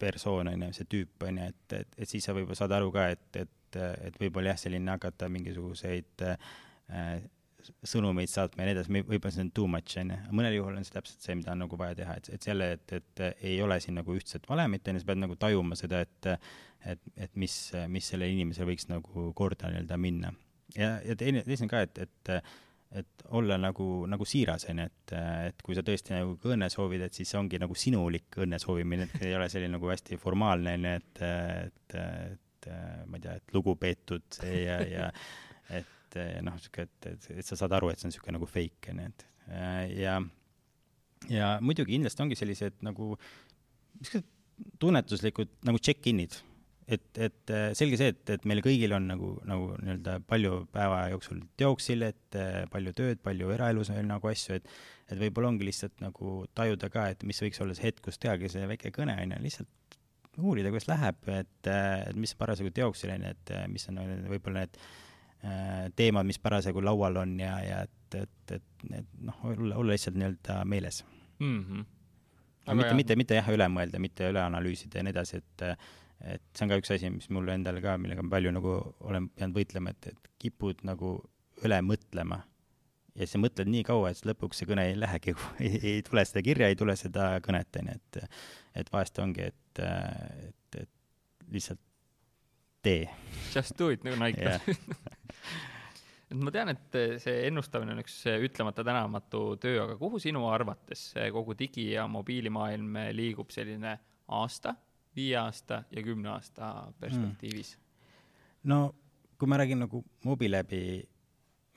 persoon, on ju, see tüüp, on ju, et, et, et siis sa võib-olla saad aru ka, et, et, et võib-olla jah, selline hakata mingisuguseid äh, sõnumeid saatma ja nii edasi, võib-olla see on too much, on ju, mõnel juhul on see täpselt see, mida on nagu vaja teha, et, et jälle, et, et ei ole siin nagu ühtset valemit, on ju, sa pead nagu tajuma seda, et et, et mis, mis sellel inimesel võiks nagu korda nii-öelda minna. ja, ja teine, on ka, et, et et olla nagu, nagu siiras, on ju, et, et kui sa tõesti nagu õnne soovid, et siis see ongi nagu sinulik õnne soovimine, et ei ole selline nagu hästi formaalne, on ju, et, et, et ma ei tea, et lugupeetud ja, ja et et eh, noh, sihuke, et, et, et sa saad aru, et see on sihuke nagu fake, on ju, et eh, ja, ja muidugi kindlasti ongi sellised nagu, niisugused tunnetuslikud nagu check-in'id. et, et eh, selge see, et, et meil kõigil on nagu, nagu nii-öelda palju päeva jooksul teoksil, et palju tööd, palju eraelus veel nagu asju, et et võib-olla ongi lihtsalt nagu tajuda ka, et mis võiks olla see hetk, kus tehagi see väike kõne, on ju, lihtsalt uurida, kuidas läheb, et, et mis parasjagu teoksil on, et mis on võib-olla need teemad, mis parasjagu laual on ja, ja et, et, et, et noh, olla, olla lihtsalt nii-öelda meeles mm. -hmm. aga mitte, mitte, mitte jah, üle mõelda, mitte üle analüüsida ja nii edasi, et et see on ka üks asi, mis mulle endale ka, millega ma palju nagu olen pidanud võitlema, et, et kipud nagu üle mõtlema ja siis sa mõtled nii kaua, et lõpuks see kõne ei lähegi ei, tule seda kirja, ei tule seda kõnet, on ju, et et vahest ongi, et, et, et lihtsalt tee. Just do it, nagu Nike yeah. Et ma tean, et see ennustamine on üks ütlemata tänamatu töö, aga kuhu sinu arvates kogu digi- ja mobiilimaailm liigub selline aasta, viie aasta ja kümne aasta perspektiivis mm.? no kui ma räägin nagu mobiiläbi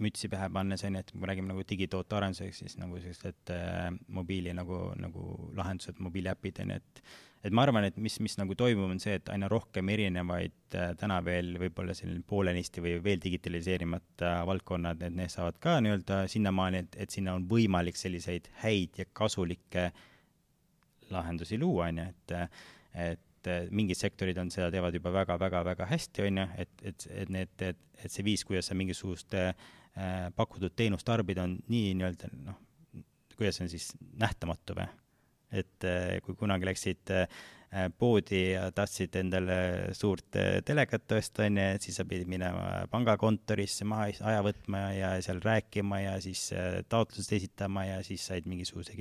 mütsi pähe pannes, on ju, et kui me räägime nagu digitoote arenduseks, siis nagu sellised äh, mobiili nagu, nagu lahendused, mobiiliäpid, on ju, et et ma arvan, et mis, mis nagu toimub, on see, et aina rohkem erinevaid äh, täna veel võib-olla selline poolenisti või veel digitaliseerimata valdkonnad, et need saavad ka nii-öelda sinnamaani, et, et sinna on võimalik selliseid häid ja kasulikke lahendusi luua, on ju, et et mingid sektorid on, seda teevad juba väga-väga-väga hästi, on ju, et, et, et need, et, et see viis, kuidas sa mingisugust äh, pakutud teenust tarbid, on nii nii-öelda noh, kuidas see on siis, nähtamatu või? et äh, kui kunagi läksid äh, poodi ja tahtsid endale suurt äh, telekat osta, onju, et siis sa pidid minema pangakontorisse maha aja võtma ja seal rääkima ja siis taotlused esitama ja siis said mingisuguse,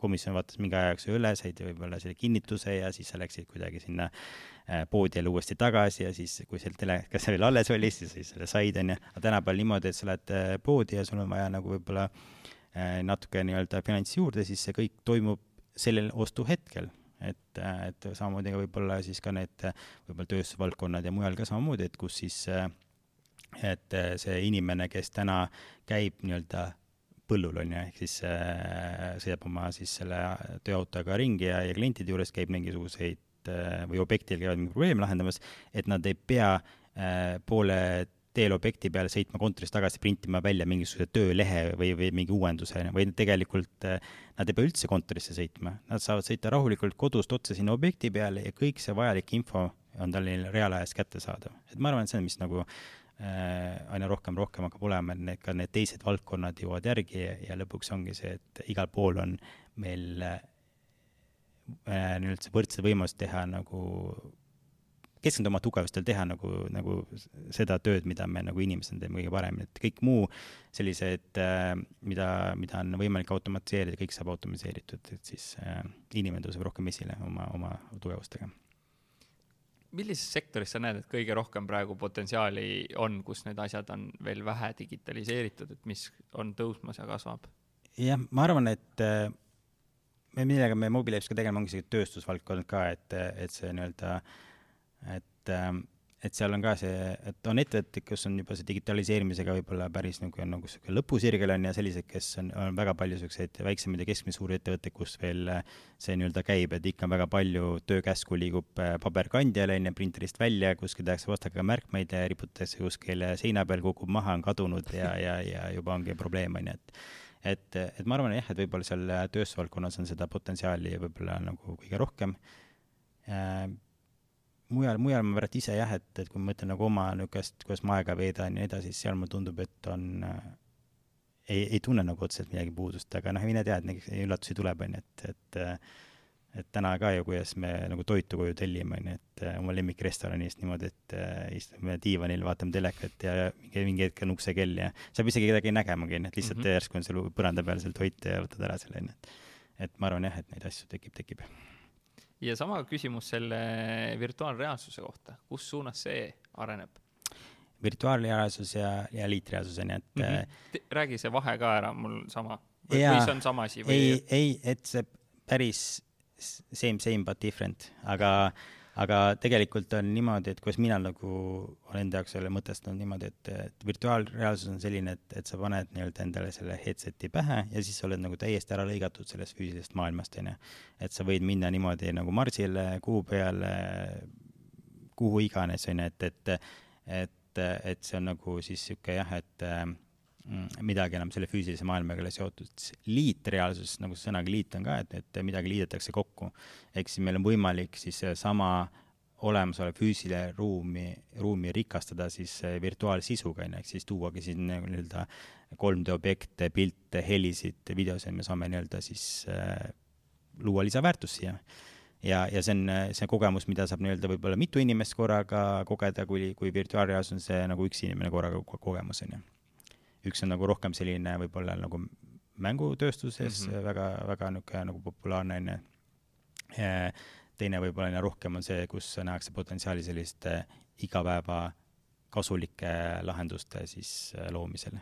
komisjon vaatas mingi aja jooksul üle, said võib-olla selle kinnituse ja siis sa läksid kuidagi sinna poodi jälle uuesti tagasi ja siis, kui seal telekas veel alles oli, siis, siis selle said, onju. aga tänapäeval niimoodi, et sa lähed poodi ja sul on vaja nagu võib-olla natuke nii-öelda finantsi juurde, siis see kõik toimub sellel ostuhetkel, et, et samamoodi ka võib-olla siis ka need võib-olla tööstusvaldkonnad ja mujal ka samamoodi, et kus siis, et see inimene, kes täna käib nii-öelda põllul on ju, ehk siis äh, sõidab oma siis selle tööautoga ringi ja, ja klientide juures käib mingisuguseid äh, või objektil käivad mingeid probleeme lahendamas, et nad ei pea äh, poole teel objekti peale, sõitma kontorist tagasi, printima välja mingisuguse töölehe või, või mingi uuenduse, või tegelikult äh, nad ei pea üldse kontorisse sõitma, nad saavad sõita rahulikult kodust otse sinna objekti peale ja kõik see vajalik info on tal neil reaalajas kättesaadav. et ma arvan, et see on, mis nagu äh, aina rohkem, rohkem hakkab olema, et need, ka need teised valdkonnad jõuavad järgi ja, ja lõpuks ongi see, et igal pool on meil äh, nii-öelda see võrdsed võimalused teha nagu keskenduda oma tugevustel, teha nagu, nagu seda tööd, mida me nagu inimesena teeme kõige paremini, et kõik muu sellised äh,, mida, mida on võimalik automatiseerida, kõik saab automatiseeritud, et siis äh, inimene tõuseb rohkem esile oma, oma tugevustega. millises sektoris sa näed, et kõige rohkem praegu potentsiaali on, kus need asjad on veel vähe digitaliseeritud, et mis on tõusmas ja kasvab? jah, ma arvan, et äh, millega me Mobilevis ka tegeleme, ongi see tööstusvaldkond ka, et, et see nii-öelda et, et seal on ka see, et on ettevõtteid, kus on juba see digitaliseerimisega võib-olla päris nagu, nagu sihuke lõpusirgel on ja selliseid, kes on, on väga palju siukseid väiksemaid ja keskmise suuri ettevõtteid, kus veel see nii-öelda käib, et ikka väga palju töökäsku liigub äh, paberkandjale, on ju, printerist välja, kuskil tehakse vastakaga märkmeid ja riputatakse kuskil seina peal, kukub maha, on kadunud ja, ja, ja juba ongi probleem, on ju, et et, et ma arvan jah, et võib-olla seal tööstusvaldkonnas on seda potentsiaali võib-olla nagu kõige rohkem. Äh, mujal, mujal ma praegu ise jah, et, et kui ma mõtlen nagu oma niisugust, kuidas ma aega veedan ja nii edasi, siis seal mulle tundub, et on äh,, ei, ei tunne nagu otseselt midagi puudust, aga noh, mine tea, et neid üllatusi tuleb, on ju, et, et et täna ka ju, kuidas me nagu toitu koju tellime, on ju, et äh, oma lemmikrestoranist niimoodi, et äh, istume diivanil, vaatame telekat ja mingi, mingi hetk on uksekell ja sa pead isegi kedagi nägemagi, on ju, et lihtsalt mm -hmm. järsku on sul põranda peal seal toit ja võtad ära selle, on ju, et et ma arvan jah, et neid asju tekib, tekib ja sama küsimus selle virtuaalreaalsuse kohta, kus suunas see areneb? virtuaalreaalsus ja, ja liitreaalsus on ju, et mm. -hmm. räägi see vahe ka ära, mul sama. või see on sama asi või? ei, ei, et see päris same, same but different, aga aga tegelikult on niimoodi, et kuidas mina nagu olen enda jaoks selle mõtestanud niimoodi, et, et virtuaalreaalsus on selline, et, et sa paned nii-öelda endale selle headset'i pähe ja siis sa oled nagu täiesti ära lõigatud sellest füüsilisest maailmast, onju. et sa võid minna niimoodi nagu Marsile, kuu peale, kuhu iganes, onju, et, et, et, et see on nagu siis sihuke jah, et midagi enam selle füüsilise maailmaga ei ole seotud. liitreaalsus, nagu see sõnaga liit on ka, et, et midagi liidetakse kokku. ehk siis meil on võimalik siis sama olemasolev füüsiline ruumi, ruumi rikastada siis virtuaalsisuga, on ju, ehk siis tuuagi siin nii-öelda 3D objekte, pilte, helisid, videosid, me saame nii-öelda siis äh, luua lisaväärtust siia. ja, ja see on, see kogemus, mida saab nii-öelda võib-olla mitu inimest korraga kogeda, kui, kui virtuaalreaalsus on see nagu üks inimene korraga kogemus, on ju üks on nagu rohkem selline võib-olla nagu mängutööstuses mm -hmm. väga, väga niisugune nagu populaarne on ju. teine võib-olla rohkem on see, kus nähakse potentsiaali selliste igapäeva kasulike lahenduste siis äh, loomisel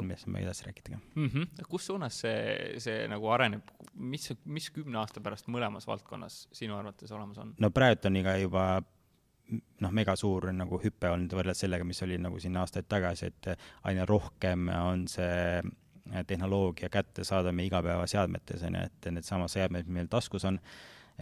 millest me edasi rääkida ka mm. -hmm. kus suunas see, see nagu areneb, mis, mis kümne aasta pärast mõlemas valdkonnas sinu arvates olemas on? no praegu on iga juba noh, megasuur nagu hüpe olnud võrreldes sellega, mis oli nagu siin aastaid tagasi, et aina rohkem on see tehnoloogia kättesaadav meie igapäevaseadmetes, on ju, et needsamad seadmed, mis meil taskus on,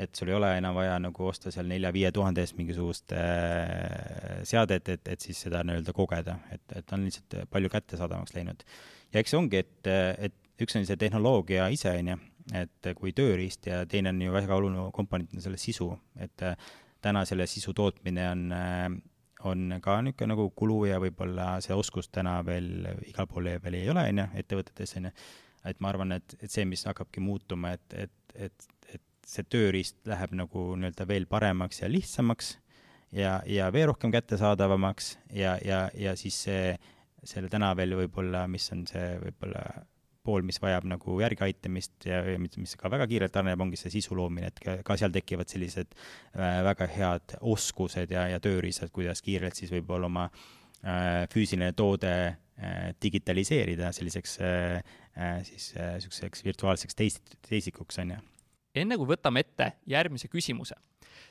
et sul ei ole enam vaja nagu osta seal nelja-viie tuhande eest mingisugust äh, seadet, et, et siis seda nii-öelda kogeda, et, et on lihtsalt palju kättesaadavamaks läinud. ja eks see ongi, et, et üks on see tehnoloogia ise, on ju, et kui tööriist ja teine on ju väga oluline komponent on selle sisu, et täna selle sisu tootmine on, äh, on ka niisugune nagu kulu ja võib-olla see oskus täna veel igal pool veel ei ole, on ju, ettevõtetes, on ju. et ma arvan, et, et see, mis hakkabki muutuma, et, et, et, et see tööriist läheb nagu nii-öelda veel paremaks ja lihtsamaks ja, ja veel rohkem kättesaadavamaks ja, ja, ja siis see, selle täna veel võib-olla, mis on see võib-olla pool, mis vajab nagu järgiaitamist ja mis, mis ka väga kiirelt areneb, ongi see sisu loomine, et ka, ka seal tekivad sellised äh, väga head oskused ja, ja tööriistad, kuidas kiirelt siis võib-olla oma äh, füüsiline toode äh, digitaliseerida selliseks siis niisuguseks virtuaalseks teis-, teisikuks, on ju. enne kui võtame ette järgmise küsimuse,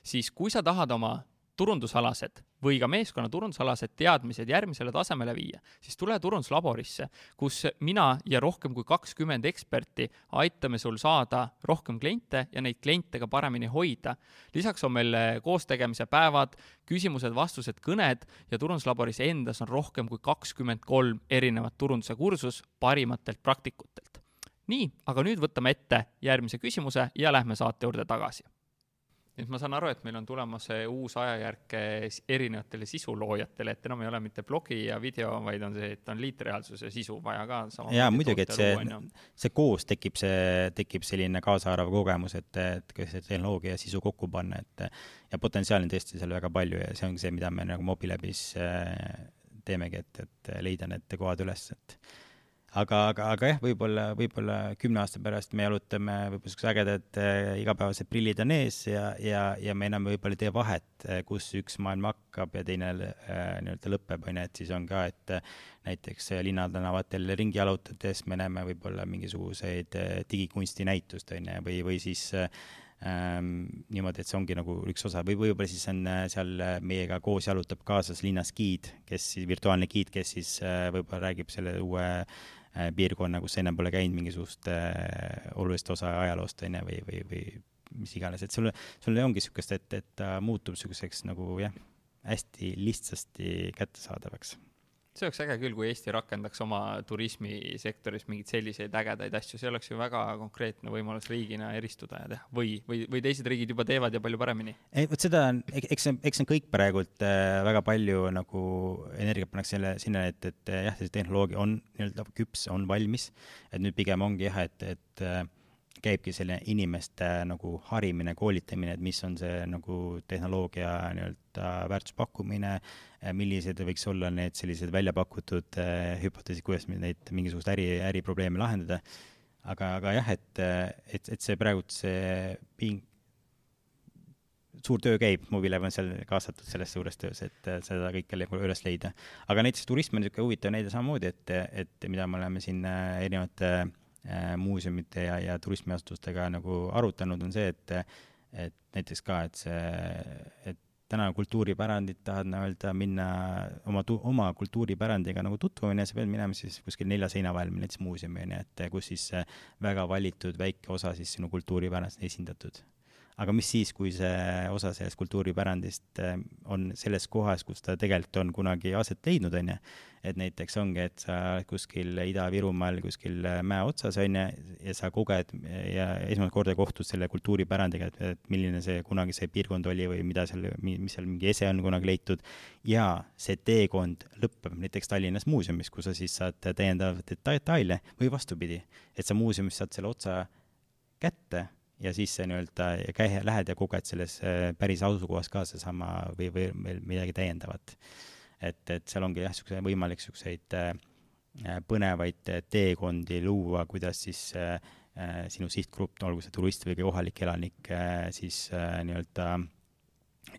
siis kui sa tahad oma turundusalased või ka meeskonna turundusalased teadmised järgmisele tasemele viia, siis tule turunduslaborisse, kus mina ja rohkem kui kakskümmend eksperti aitame sul saada rohkem kliente ja neid kliente ka paremini hoida. lisaks on meil koostegemise päevad, küsimused-vastused, kõned ja turunduslaboris endas on rohkem kui kakskümmend kolm erinevat turunduse kursus parimatelt praktikutelt. nii, aga nüüd võtame ette järgmise küsimuse ja lähme saate juurde tagasi et ma saan aru, et meil on tulemas uus ajajärk erinevatele sisuloojatele, et enam ei ole mitte blogi ja video, vaid on see, et on liitreaalsus ja sisu vaja ka. jaa, muidugi, et see, see koos tekib see, tekib selline kaasaarv kogemus, et, et kuidas see tehnoloogia ja sisu kokku panna, et ja potentsiaali on tõesti seal väga palju ja see ongi see, mida me nagu Mobilabis äh, teemegi, et, et leida need kohad üles, et aga, aga, aga jah, võib-olla, võib-olla kümne aasta pärast me jalutame võib-olla siuksed ägedad äh, igapäevased prillid on ees ja, ja, ja me enam võib-olla ei tee vahet, äh, kus üks maailm hakkab ja teine äh, nii-öelda lõpeb, on ju, et siis on ka, et äh, näiteks äh, linnatänavatel ringi jalutades me näeme võib-olla mingisuguseid äh, digikunstinäitust, on ju, või, või siis äh, ähm, niimoodi, et see ongi nagu üks osa. Või võib-olla siis on seal meiega koos jalutab kaasas linnas giid, kes siis, virtuaalne giid, kes siis äh, võib-olla räägib selle uue äh, Äh, piirkonna, kus ennem pole käinud mingisugust äh, olulist osa ajaloost, on ju, või, või, või mis iganes, et sul, sul ongi niisugust, et, et ta muutub niisuguseks nagu jah, hästi lihtsasti kättesaadavaks see oleks äge küll, kui Eesti rakendaks oma turismisektoris mingeid selliseid ägedaid asju, see oleks ju väga konkreetne võimalus riigina eristuda ja teha. Või, või, või teised riigid juba teevad ja palju paremini. ei, vot seda on, eks see, eks see on kõik praegult äh, väga palju nagu energiat pannakse selle, sinna, et, et jah, see tehnoloogia on nii-öelda küps, on valmis, et nüüd pigem ongi jah, et, et äh, käibki selline inimeste nagu harimine, koolitamine, et mis on see nagu tehnoloogia nii-öelda väärtuspakkumine, millised võiks olla need sellised välja pakutud äh, hüpoteesid, kuidas neid mingisuguseid äri, äriprobleeme lahendada. aga, aga jah, et, et, et see praegult see ping-, suur töö käib, Mobilev on seal kaasatud selles suures töös, et seda kõike nagu üles leida. aga näiteks turism on niisugune huvitav näide samamoodi, et, et mida me oleme siin äh, erinevate Äh, muuseumite ja, ja turismiasutustega nagu arutanud, on see, et et näiteks ka, et see, et täna kultuuripärandit tahad nii-öelda minna oma oma kultuuripärandiga nagu ju, sa pead minema siis kuskil nelja seina vahel, näiteks muuseumi, on ju, et kus siis väga valitud väike osa siis sinu kultuuripärandist esindatud aga mis siis, kui see osa sellest kultuuripärandist äh, on selles kohas, kus ta tegelikult on kunagi aset leidnud, on ju. et näiteks ongi, et sa kuskil Ida-Virumaal kuskil äh, mäe otsas, on ju, ja sa koged ja esmast korda kohtud selle kultuuripärandiga, et, et milline see kunagi see piirkond oli või mida seal, mis seal mingi ese on kunagi leitud. ja see teekond lõpeb näiteks Tallinnas muuseumis, kus sa siis saad täiendavaid detaile või vastupidi, et sa muuseumis saad selle otsa kätte ja siis see nii-öelda käi-, lähed ja koged selles äh, päris asukohas ka seesama või, või veel midagi täiendavat. et, et seal ongi jah, niisugune võimalik niisuguseid äh, põnevaid teekondi luua, kuidas siis äh, sinu sihtgrupp, olgu see turist või kohalik elanik siis nii-öelda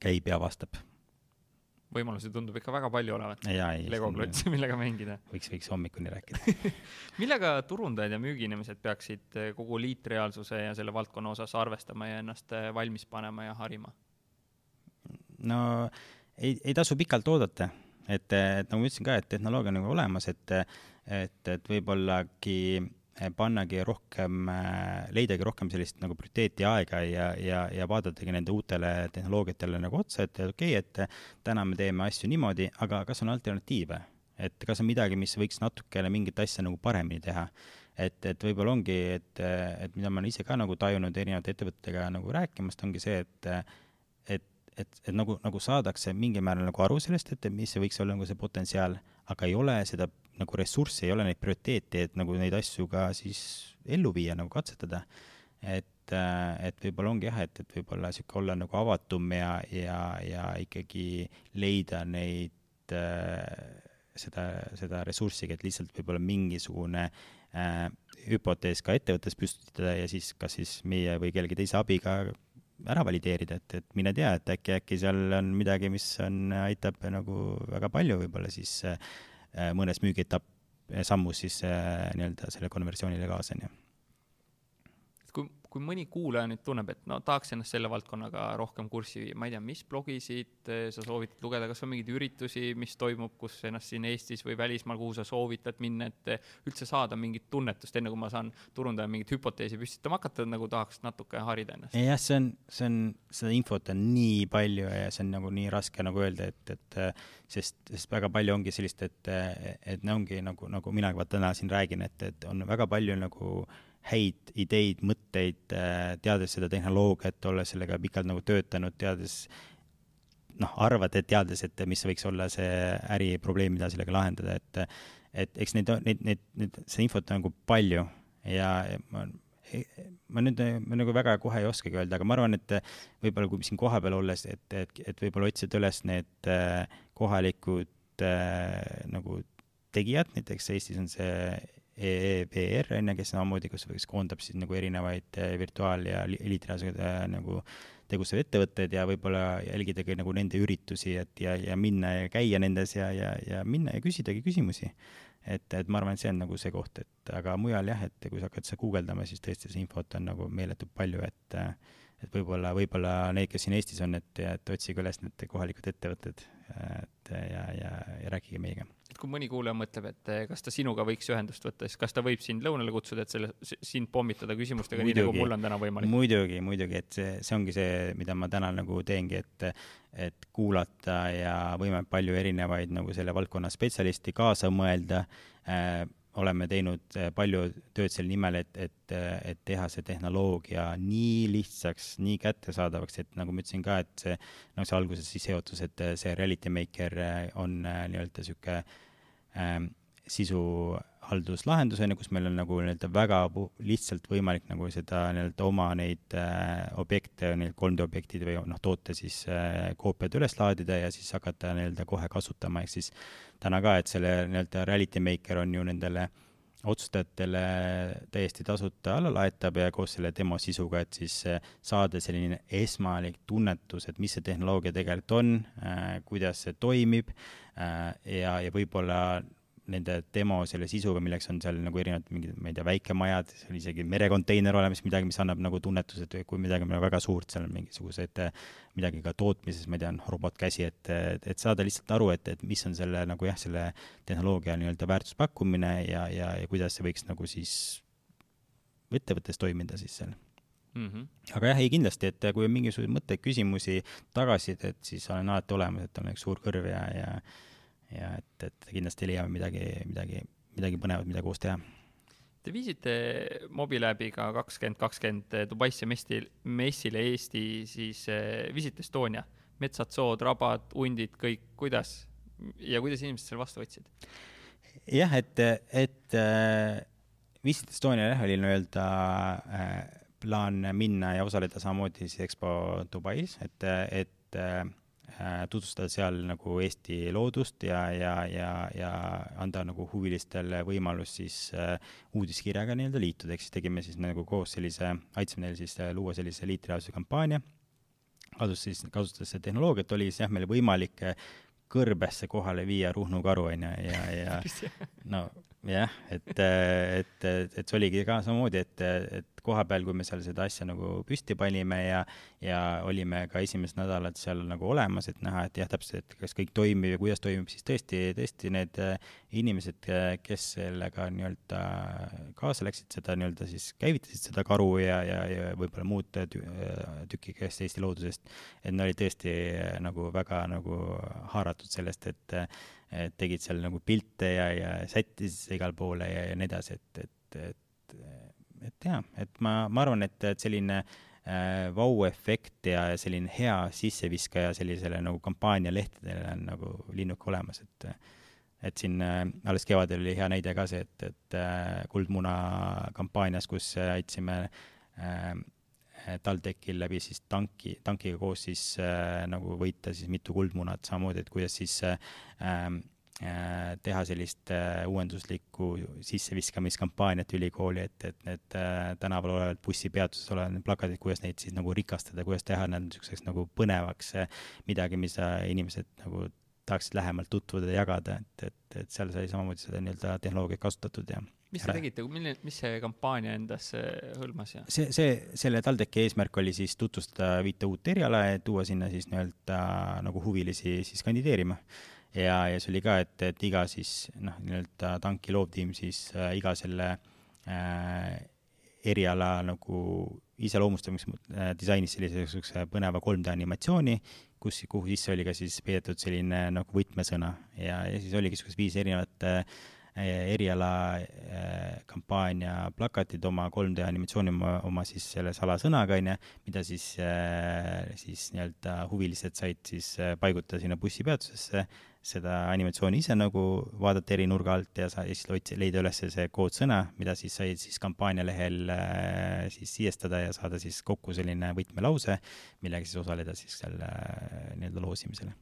käib ja avastab võimalusi tundub ikka väga palju olevat. Lego klotsi, millega mängida. võiks, võiks hommikuni rääkida millega turundajad ja müügiinimesed peaksid eh, kogu liitreaalsuse ja selle valdkonna osas arvestama ja ennast eh, valmis panema ja harima? no ei, ei tasu pikalt oodata, et, et nagu ma ütlesin ka, et tehnoloogia on nagu olemas, et, et, et võib-ollagi pannagi rohkem, eh, leidagi rohkem sellist nagu prioriteeti aega ja, ja, ja vaadatagi nende uutele tehnoloogiatele nagu otsa, et okei okay,, et täna me teeme asju niimoodi, aga kas on alternatiive? et kas on midagi, mis võiks natukene mingit asja nagu paremini teha? et, et võib-olla ongi, et, et mida ma olen ise ka nagu tajunud erinevate ettevõtetega nagu rääkimast, ongi see, et et, et, et nagu, nagu saadakse mingil määral nagu aru sellest, et mis võiks olla nagu see potentsiaal, aga ei ole seda nagu ressurssi, ei ole neid prioriteete, et nagu neid asju ka siis ellu viia, nagu katsetada. et, äh, et võib-olla ongi jah, et, et võib-olla sihuke olla nagu avatum ja, ja, ja ikkagi leida neid äh, seda, seda ressurssi, et lihtsalt võib-olla mingisugune äh, hüpotees ka ettevõttes püstitada ja siis kas siis meie või kellegi teise abiga ära valideerida, et, et mine tea, et äkki, äkki seal on midagi, mis on, aitab nagu väga palju võib-olla siis Äh, mõnes müügietapp, äh, sammus siis äh, nii-öelda selle konversioonile kaasa, on ju. Kui, mõni kuulaja nüüd tunneb, et no tahaks ennast selle valdkonnaga rohkem kurssi viia, ma ei tea, mis blogisid eh, sa soovitad lugeda, kas on mingeid üritusi, mis toimub, kus ennast siin Eestis või välismaal, kuhu sa soovitad minna, et eh, üldse saada mingit tunnetust, enne kui ma saan turundajale mingit hüpoteesi püstitama hakata, nagu tahaks natuke harida ennast? jah, see on, see on, seda infot on nii palju ja see on nagu nii raske nagu öelda, et, et sest, sest väga palju ongi sellist, et, et ongi nagu, nagu mina ka täna siin räägin, et, et on väga palju nagu häid ideid, mõtteid, äh, teades seda tehnoloogiat, olles sellega pikalt nagu töötanud, teades noh, arvad, et teades, et mis võiks olla see äriprobleem, mida sellega lahendada, et et eks neid, neid, neid, neid, seda infot on nagu palju ja ma, ma nüüd ma nagu väga kohe ei oskagi öelda, aga ma arvan, et võib-olla kui siin kohapeal olles, et, et, et võib-olla otsida üles need äh, kohalikud äh, nagu tegijad, näiteks Eestis on see EEVR on ju, kes samamoodi, kus, kes koondab siis nagu erinevaid eh, virtuaal- ja eliitrahastusega äh, nagu tegutsevaid ettevõtteid ja võib-olla jälgida ka nagu nende üritusi, et ja, ja minna ja käia nendes ja, ja, ja minna ja küsidagi küsimusi. et, et ma arvan, et see on nagu see koht, et aga mujal jah, et kui sa hakkad seda guugeldama, siis tõesti seda infot on nagu meeletult palju, et et võib-olla, võib-olla need, kes siin Eestis on, et, et otsige üles need kohalikud ettevõtted, et ja, ja, ja rääkige meiega et kui mõni kuulaja mõtleb, et eh, kas ta sinuga võiks ühendust võtta, siis kas ta võib sind lõunale kutsuda, et selle, sind pommitada küsimustega, nii nagu mul on täna võimalik? muidugi, muidugi, et see, see ongi see, mida ma täna nagu teengi, et, et kuulata ja võime palju erinevaid nagu selle valdkonna spetsialisti kaasa mõelda äh, oleme teinud äh, palju tööd selle nimel, et, et, et teha see tehnoloogia nii lihtsaks, nii kättesaadavaks, et nagu ma ütlesin ka, et see, nagu see alguses sissejuhatus, et see Reality Maker äh, on äh, nii-öelda niisugune ähm, sisuhalduslahendus, on ju, kus meil on nagu nii-öelda väga lihtsalt võimalik nagu seda nii-öelda oma neid äh, objekte, neid 3D objektid või noh, toote siis äh, koopiad üles laadida ja siis hakata nii-öelda kohe kasutama, ehk siis täna ka, et selle nii-öelda Reality Maker on ju nendele otsustajatele täiesti tasuta alla laetab ja koos selle demo sisuga, et siis äh, saada selline esmalik tunnetus, et mis see tehnoloogia tegelikult on äh,, kuidas see toimib äh, ja, ja võib-olla nende demo selle sisuga, milleks on seal nagu erinevad mingid, ma ei tea, väikemajad, seal isegi merekonteiner olemas, midagi, mis annab nagu tunnetuse, et kui midagi on väga suurt, seal on mingisugused, midagi ka tootmises, ma ei tea, on robotkäsi, et, et saada lihtsalt aru, et, et mis on selle nagu jah, selle tehnoloogia nii-öelda väärtuspakkumine ja, ja, ja kuidas see võiks nagu siis ettevõttes toimida siis seal mm. -hmm. aga jah, ei kindlasti, et kui on mingisuguseid mõtteid, küsimusi, tagasisidet, siis olen alati olemas, et on üks suur kõrv ja, ja ja et, et kindlasti leiame midagi, midagi, midagi põnevat, mida koos teha. Te viisite Mobilabiga kakskümmend kakskümmend Dubaisse messil, messile Eesti siis äh, Visit Estonia, metsad, sood, rabad, hundid, kõik, kuidas ja kuidas inimesed selle vastu võtsid? jah, et, et äh, Visit Estonia jah, oli nii-öelda äh, plaan minna ja osaleda samamoodi siis EXPO Dubais, et, et tutvustada seal nagu Eesti loodust ja, ja, ja, ja anda nagu huvilistele võimalus siis äh, uudiskirjaga nii-öelda liituda, ehk siis tegime siis nagu koos sellise, aitasime neil siis äh, luua sellise liitriajastuse kampaania, kasutas siis, kasutades seda tehnoloogiat, oli siis jah, meil võimalik kõrbesse kohale viia Ruhnu karu, on ju, ja, ja no jah, et, et, et see oligi ka samamoodi, et, et koha peal, kui me seal seda asja nagu püsti panime ja, ja olime ka esimesed nädalad seal nagu olemas, et näha, et jah, täpselt, et kas kõik toimib ja kuidas toimib, siis tõesti, tõesti need inimesed, kes sellega nii-öelda kaasa läksid, seda nii-öelda siis käivitasid seda karu ja, ja, ja võib-olla muud tükikest Eesti loodusest, et nad olid tõesti nagu väga nagu haaratud sellest, et tegid seal nagu pilte ja, ja sättisid igale poole ja, ja nii edasi, et, et, et, et jah, et ma, ma arvan, et, et selline äh, vau-efekt ja selline hea sisseviskaja sellisele nagu kampaanialehtedele on nagu linnuke olemas, et et siin äh, alles kevadel oli hea näide ka see, et, et äh, Kuldmuna kampaanias, kus äh, aitasime äh, TalTechil läbi siis tanki, tankiga koos siis äh, nagu võita siis mitu kuldmunat, samamoodi, et kuidas siis äh, äh, teha sellist äh, uuenduslikku sisseviskamiskampaaniat ülikooli, et, et need äh, tänaval olevad bussipeatuses olevad plakatid, kuidas neid siis nagu rikastada, kuidas teha nad niisuguseks nagu põnevaks äh,, midagi, mida inimesed nagu tahaksid lähemalt tutvuda ja jagada, et, et, et seal sai samamoodi seda nii-öelda tehnoloogiat kasutatud ja mis te tegite, milline, mis see kampaania endas hõlmas ja? see, see, selle TalTechi eesmärk oli siis tutvustada viite uut eriala ja tuua sinna siis nii-öelda nagu huvilisi siis kandideerima. ja, ja see oli ka, et, et iga siis noh, nii-öelda tanki loovtiim siis äh, iga selle äh, eriala nagu iseloomustamiseks äh, disainis sellise niisuguse põneva 3D animatsiooni, kus, kuhu sisse oli ka siis peidetud selline nagu võtmesõna ja, ja siis oligi niisugused viis erinevat äh, Eh, eriala eh, plakatid oma 3D animatsiooni oma, oma siis selle salasõnaga, on ju, mida siis, eh, siis nii-öelda huvilised said siis paigutada sinna bussipeatusesse, seda animatsiooni ise nagu vaadata eri nurga alt ja sa, ja siis otsi-, leida üles see koodsõna, mida siis sai siis kampaanialehel siis sisestada ja saada siis kokku selline võtmelause, millega siis osaleda siis selle nii-öelda loosimisel.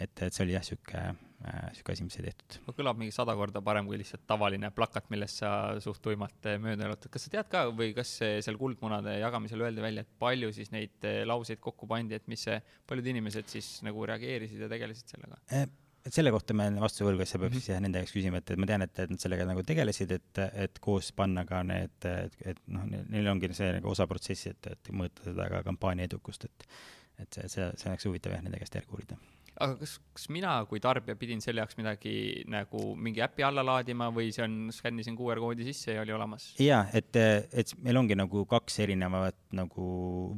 Et, et see oli jah, sihuke äh,, sihuke asi, mis sai tehtud. kõlab mingi sada korda parem kui lihtsalt tavaline plakat, millest sa suht tuimalt äh, mööda jalutad. kas sa tead ka või kas seal kuldmunade jagamisel öeldi välja, et palju siis neid äh, lauseid kokku pandi, et mis see, paljud inimesed siis nagu reageerisid ja tegelesid sellega eh,? selle kohta ma jään vastuse võlgu, sa pead mm -hmm. siis jah nende käest küsima, et, et ma tean, et, et nad sellega nagu tegelesid, et, et koos panna ka need, et, et noh, neil ongi see nagu osa protsessi, et, et mõõta seda ka kampaania edukust, et et see, see, see oleks huvitav jah, nende käest järgi uurida aga kas, kas mina kui tarbija pidin selle jaoks midagi nagu mingi äpi alla laadima või see on, skännisin QR koodi sisse ja oli olemas? jaa, et, et meil ongi nagu kaks erinevat nagu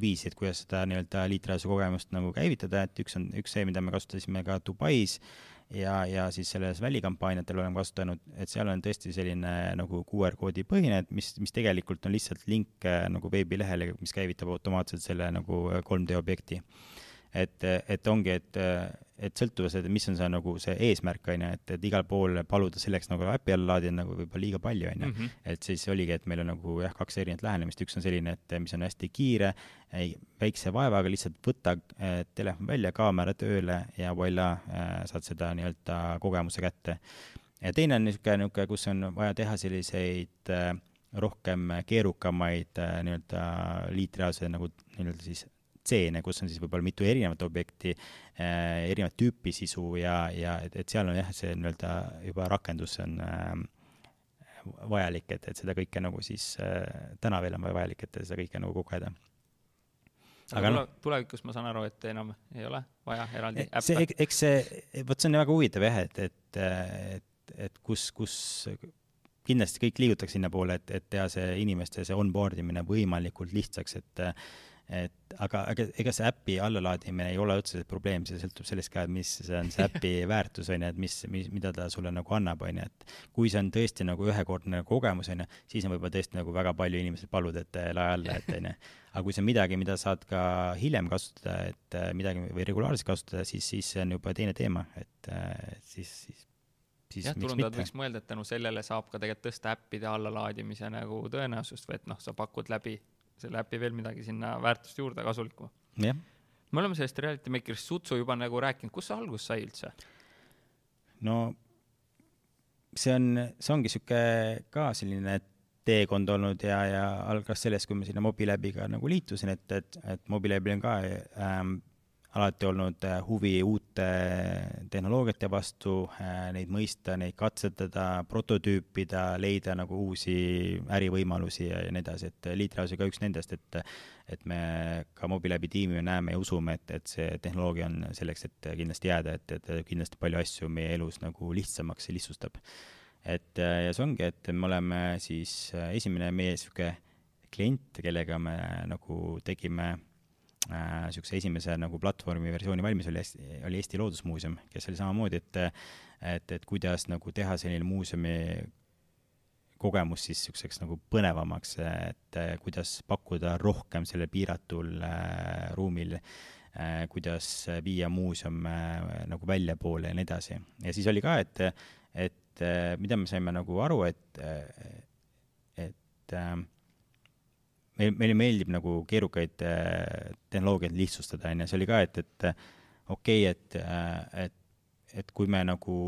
viisi, et kuidas seda nii-öelda liitrajase kogemust nagu käivitada, et üks on, üks see, mida me kasutasime ka Dubais ja, ja siis selles välikampaaniatel oleme kasutanud, et seal on tõesti selline nagu QR koodi põhine, et mis, mis tegelikult on lihtsalt link nagu veebilehele, mis käivitab automaatselt selle nagu 3D objekti et, et ongi, et, et sõltuvus, et mis on see nagu see eesmärk, on ju, et, et igal pool paluda selleks nagu äpi alla laadida nagu võib-olla liiga palju, on ju. Mhm. et siis oligi, et meil on nagu jah, kaks erinevat lähenemist, üks on selline, et mis on hästi kiire, väikse vaevaga lihtsalt võta eh, telefon välja, kaamera tööle ja voilà, eh, saad seda nii-öelda kogemuse kätte. ja teine on niisugune, niisugune, kus on vaja teha selliseid eh, rohkem keerukamaid nii-öelda liitreaalse nagu nii-öelda siis stseene, kus on siis võib-olla mitu erinevat objekti äh,, erinevat tüüpi sisu ja, ja et, et seal on jah, see nii-öelda juba rakendus on äh, vajalik, et, et seda kõike nagu siis äh, täna veel on vajalik, et seda kõike nagu kogeda aga noh, tulevikus ma saan aru, et enam ei ole vaja eraldi äppe. see, eks see, vot see on väga huvitav jah, et, et, et, et kus, kus kindlasti kõik liigutakse sinnapoole, et, et teha see inimeste see onboard imine võimalikult lihtsaks, et et aga, aga ega see äpi allalaadimine ei ole otseselt probleem, see sõltub sellest ka, mis see on see äpi väärtus, on ju, et mis, mis, mida ta sulle nagu annab, on ju, et kui see on tõesti nagu ühekordne kogemus, on ju, siis on võib-olla tõesti nagu väga palju inimesed paluda, et lae alla, et on ju. aga kui see on midagi, mida saad ka hiljem kasutada, et midagi või regulaarselt kasutada, siis, siis see on juba teine teema, et siis, siis siis jah, turundajad võiks mõelda, et tänu sellele saab ka tegelikult tõsta äppide allalaadimise nagu tõenäosust või et noh, sa pakud läbi selle äpi veel midagi sinna väärtust juurde, kasulikku. jah. me oleme sellest Reality Makerist sutsu juba nagu rääkinud, kust see alguse sai üldse? no see on, see ongi sihuke ka selline teekond olnud ja, ja algas sellest, kui ma sinna Mobilabiga nagu liitusin, et, et, et Mobilabil on ka ähm, alati olnud äh, huvi uute tehnoloogiate vastu, äh, neid mõista, neid katsetada, prototüüpida, leida nagu uusi ärivõimalusi ja, ja nii edasi, et Liitlaus on ka üks nendest, et et me ka Mobilabi tiimi näeme ja usume, et, et see tehnoloogia on selleks, et kindlasti jääda, et, et kindlasti palju asju meie elus nagu lihtsamaks lihtsustab. et ja see ongi, et me oleme siis esimene meie niisugune klient, kellega me nagu tegime niisuguse äh, esimese nagu platvormi versiooni valmis oli Eesti, oli Eesti Loodusmuuseum, kes oli samamoodi, et et, et kuidas nagu teha selline muuseumi kogemus siis niisuguseks nagu põnevamaks, et kuidas pakkuda rohkem sellel piiratul äh, ruumil äh,, kuidas viia muuseum äh, nagu väljapoole ja nii edasi. ja siis oli ka, et, et äh, mida me saime nagu aru, et, et äh, meil, meile meeldib nagu keerukaid äh, tehnoloogiaid lihtsustada, on ju, see oli ka, et, et okei okay,, et, äh, et, et kui me nagu,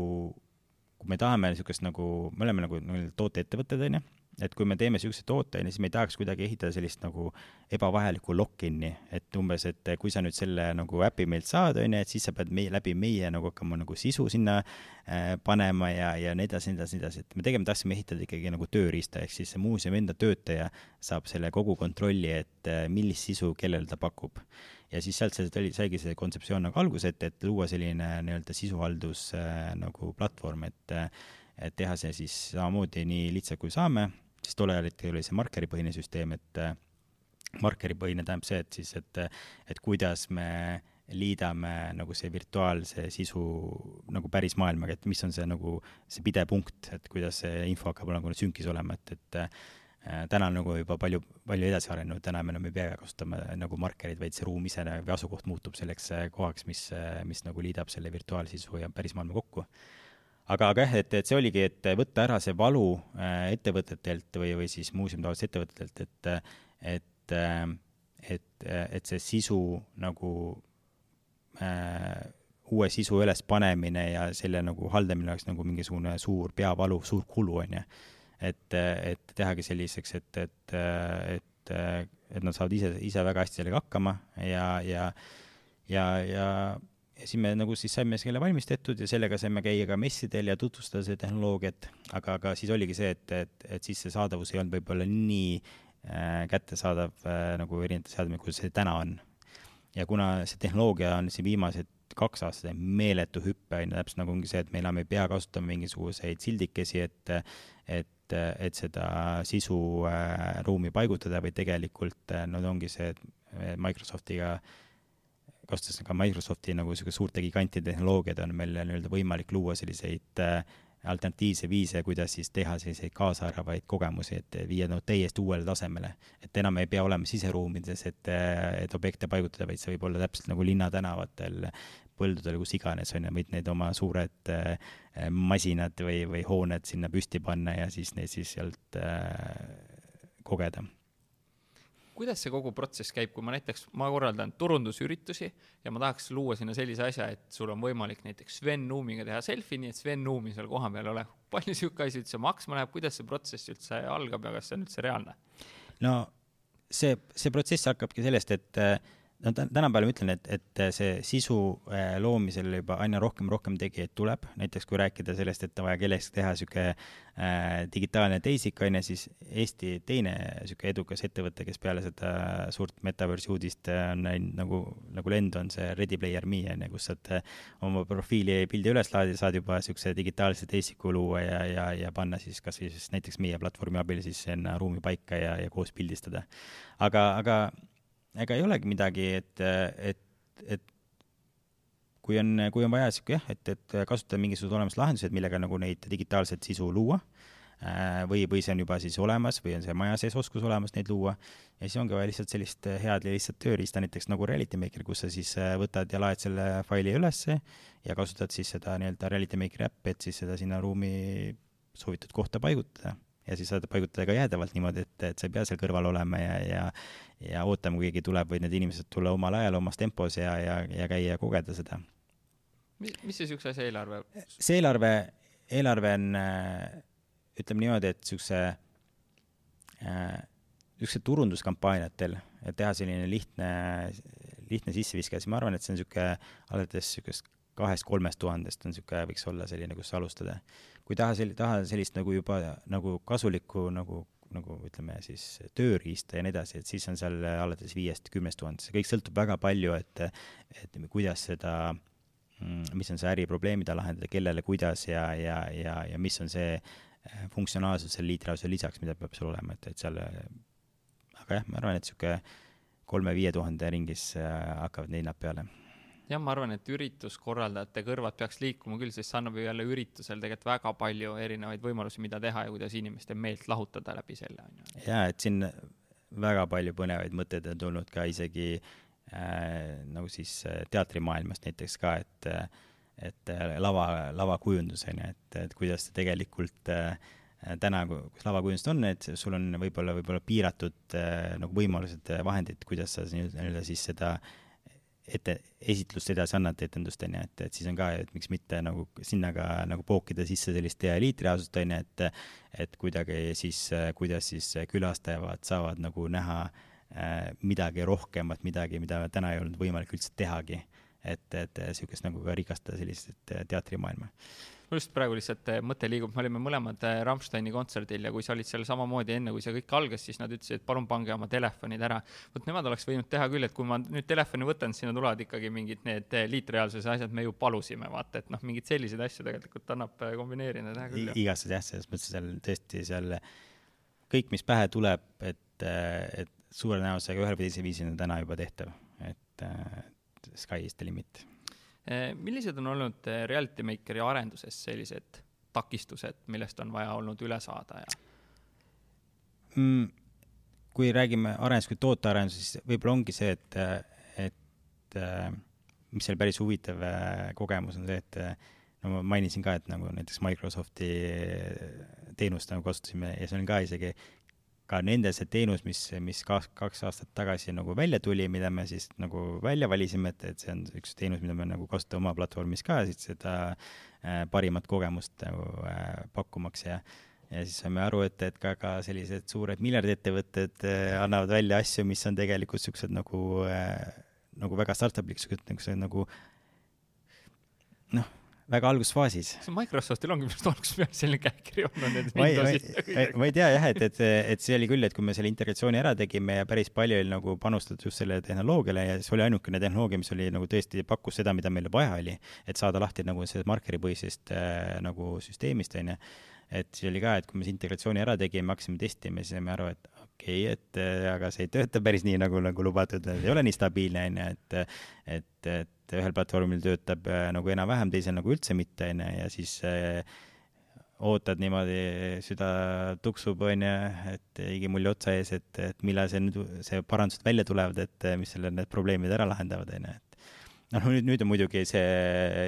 kui me tahame niisugust nagu, me oleme nagu nii-öelda tooteettevõtted, on ju, et kui me teeme niisuguse toote, on ju, siis me ei tahaks kuidagi ehitada sellist nagu ebavajalikku lock-in'i, et umbes, et kui sa nüüd selle nagu äpi meilt saad, on ju, et siis sa pead meie, läbi meie nagu hakkama nagu sisu sinna äh, panema ja, ja nii edasi, nii edasi, nii edasi, et me tegema tahtsime ehitada ikkagi nagu tööriista, ehk siis see muuseumi enda töötaja saab selle kogu kontrolli, et äh, millist sisu kellele ta pakub. Ja siis sealt see oli, saigi see kontseptsioon nagu alguse, et, et luua selline nii-öelda sisuhaldus äh, nagu platvorm, et et teha see siis samamoodi nii lihtsalt kui saame, siis tol ajal oli see markeripõhine süsteem, et äh, markeripõhine tähendab see, et siis, et, et kuidas me liidame nagu see virtuaalse sisu nagu päris maailmaga, et mis on see nagu see pidev punkt, et kuidas see info hakkab nagu sünkis olema, et, et äh, täna on nagu juba palju, palju edasi arenenud, täna me enam ei pea kasutama nagu markereid, vaid see ruum ise või asukoht muutub selleks äh, kohaks, mis, mis nagu liidab selle virtuaalsisu ja päris maailma kokku aga, aga jah, et, et see oligi, et võtta ära see valu äh, ettevõtetelt või, või siis muuseumitaolistelt ettevõtetelt, et, et, äh, et, et see sisu nagu äh, uue sisu ülespanemine ja selle nagu haldamine oleks nagu mingisugune suur peavalu, suur kulu, on ju. et, et tehagi selliseks, et, et, et, et nad saavad ise, ise väga hästi sellega hakkama ja, ja, ja, ja ja siis me nagu siis saime selle valmis tehtud ja sellega saime käia ka messidel ja tutvustada seda tehnoloogiat, aga, aga siis oligi see, et, et, et siis see saadavus ei olnud võib-olla nii äh, kättesaadav äh, nagu erinevate seadmetega, kuidas see täna on. ja kuna see tehnoloogia on siin viimased kaks aastat meeletu hüppe, on ju, täpselt nagu ongi see, et me enam ei pea kasutama mingisuguseid sildikesi, et et, et seda sisu äh, ruumi paigutada, vaid tegelikult äh, no ongi see, et Microsoftiga äh, kasutades ka Microsofti nagu niisuguse suurte gigantide tehnoloogiad, on meil nii-öelda võimalik luua selliseid äh, alternatiivse viise, kuidas siis teha selliseid kaasaarvavaid kogemusi, et viia nad täiesti uuele tasemele. et enam ei pea olema siseruumides, et, äh, et objekte paigutada, vaid see võib olla täpselt nagu linnatänavatel, põldudel, kus iganes, on ju, võid need oma suured äh, masinad või, või hooned sinna püsti panna ja siis neid siis sealt kogeda kuidas see kogu protsess käib, kui ma näiteks, ma korraldan turundusüritusi ja ma tahaks luua sinna sellise asja, et sul on võimalik näiteks Sven Nuumiga teha selfie, nii et Sven Nuumi seal kohapeal oleks. palju niisugune asi üldse maksma läheb, kuidas see protsess üldse algab ja kas see on üldse reaalne? no see, see protsess hakkabki sellest, et no tänapäeval ma ütlen, et, et see sisu äh, loomisel juba aina rohkem, rohkem tegijaid tuleb, näiteks kui rääkida sellest, et on vaja kellestki teha niisugune äh, digitaalne teisik, on ju, siis Eesti teine niisugune edukas ettevõte, kes peale seda suurt metaversi uudist äh, on näinud nagu, nagu lendu, on see Ready Player Me, on ju, kus saad äh, oma profiili pildi üles laadida, saad juba niisuguse digitaalse teisiku luua ja, ja, ja panna siis kas siis näiteks meie platvormi abil siis sinna ruumi paika ja, ja koos pildistada. aga, aga ega ei olegi midagi, et, et, et kui on, kui on vaja sihuke jah, et, et kasutada mingisugused olemas lahendused, millega nagu neid digitaalset sisu luua. Äh, või, või see on juba siis olemas või on see maja sees oskus olemas neid luua. Ja siis ongi vaja lihtsalt sellist head lihtsat tööriista, näiteks nagu Reality Maker, kus sa siis äh, võtad ja laed selle faili ülesse ja kasutad siis seda nii-öelda Reality Makeri äppi, et siis seda sinna ruumi soovitud kohta paigutada ja siis saad paigutada ka jäädavalt niimoodi, et, et sa ei pea seal kõrval olema ja, ja ja ootama, kui keegi tuleb, võid need inimesed tulla omal ajal, omas tempos ja, ja, ja käia ja kogeda seda. mis, see niisuguse asja eelarve? see eelarve, eelarve on, ütleme niimoodi, et niisuguse äh,, niisuguse turunduskampaaniatel, et teha selline lihtne, lihtne sisseviske, siis ma arvan, et see on niisugune alates niisugust kahest-kolmest tuhandest on niisugune, võiks olla selline, kus alustada kui taha sel-, taha sellist nagu juba nagu kasulikku nagu, nagu ütleme siis tööriista ja nii edasi, et siis on seal alates viiest, kümnest tuhandest, see kõik sõltub väga palju, et, et kuidas seda, mm, mis on see äriprobleem, mida lahendada, kellele, kuidas ja, ja, ja, ja mis on see äh, funktsionaalsus selle liitrause lisaks, mida peab seal olema, et, et seal, aga jah, ma arvan, et niisugune kolme-viie tuhande ringis äh, hakkavad hinnad peale jah, ma arvan, et ürituskorraldajate kõrvad peaks liikuma küll, sest see annab ju jälle üritusel tegelikult väga palju erinevaid võimalusi, mida teha ja kuidas inimeste meelt lahutada läbi selle, on ju. jaa, et siin väga palju põnevaid mõtteid on tulnud ka isegi äh, nagu siis äh, teatrimaailmast näiteks ka, et et äh, lava, lavakujundus, on ju, et, et kuidas tegelikult äh, täna, kus lavakujundust on, et sul on võib-olla, võib-olla piiratud äh, nagu võimalused, vahendid, kuidas sa nii-öelda siis seda äh, ette, esitlust edasi annate, etendust, on ju, et, et siis on ka, et miks mitte nagu sinna ka nagu pookida sisse sellist eliitreaalsust, on ju, et et kuidagi siis, kuidas siis külastajad saavad nagu näha äh, midagi rohkemat, midagi, mida täna ei olnud võimalik üldse tehagi. Et, et niisugust nagu ka rikastada sellist teatrimaailma mul just praegu lihtsalt eh, mõte liigub, me olime mõlemad eh, Rammsteini kontserdil ja kui sa olid seal samamoodi enne, kui see kõik algas, siis nad ütlesid, et palun pange oma telefonid ära. vot nemad oleks võinud teha küll, et kui ma nüüd telefoni võtan, siis sinna tulevad ikkagi mingid need liitreaalsuse asjad, me ju palusime, vaata, et noh, mingeid selliseid asju tegelikult annab kombineerida teha küll. igastahes jah, selles mõttes seal tõesti seal kõik, mis pähe tuleb, et, et suure tõenäosusega ühel või teisel viisil on täna juba tehtav, et sky is the limit Eh, millised on olnud eh, Reality Makeri arenduses sellised takistused, millest on vaja olnud üle saada ja mm,? kui räägime arendus kui tootearendusest, siis võib-olla ongi see, et, et mis seal päris huvitav kogemus on see, et no ma mainisin ka, et nagu näiteks Microsofti teenust nagu kasutasime ja see on ka isegi ka nende see teenus, mis, mis kaks, kaks aastat tagasi nagu välja tuli, mida me siis nagu välja valisime, et, et see on üks teenus, mida me nagu kasutame oma platvormis ka, siis seda äh, parimat kogemust nagu äh, pakkumaks ja ja siis saime aru, et, et ka, ka sellised suured miljardiettevõtted äh, annavad välja asju, mis on tegelikult niisugused nagu äh,, nagu väga startuplik, niisugused nagu väga algusfaasis. see Microsoftil ongi vist algusest peale selline käekiri olnud nendest Windowsist. ma ei tea jah, et, et, et see oli küll, et kui me selle integratsiooni ära tegime ja päris palju oli nagu panustatud just sellele tehnoloogiale ja see oli ainukene tehnoloogia, mis oli nagu tõesti pakkus seda, mida meile vaja oli, et saada lahti nagu sellest markeripõhisest äh, nagu süsteemist, onju. et siis oli ka, et kui me selle integratsiooni ära tegime, hakkasime testima, siis saime aru, et okei okay,, et äh, aga see ei tööta päris nii, nagu, nagu lubatud, ei ole nii stabiilne, onju, et, et, et et ühel platvormil töötab äh, nagu enam-vähem, teisel nagu üldse mitte, on ju, ja siis äh, ootad niimoodi, süda tuksub, on ju, et higimulli otsa ees, et, et millal see nüüd, see parandused välja tulevad, et äh, mis selle, need probleemid ära lahendavad, on ju, et noh, nüüd, nüüd on muidugi see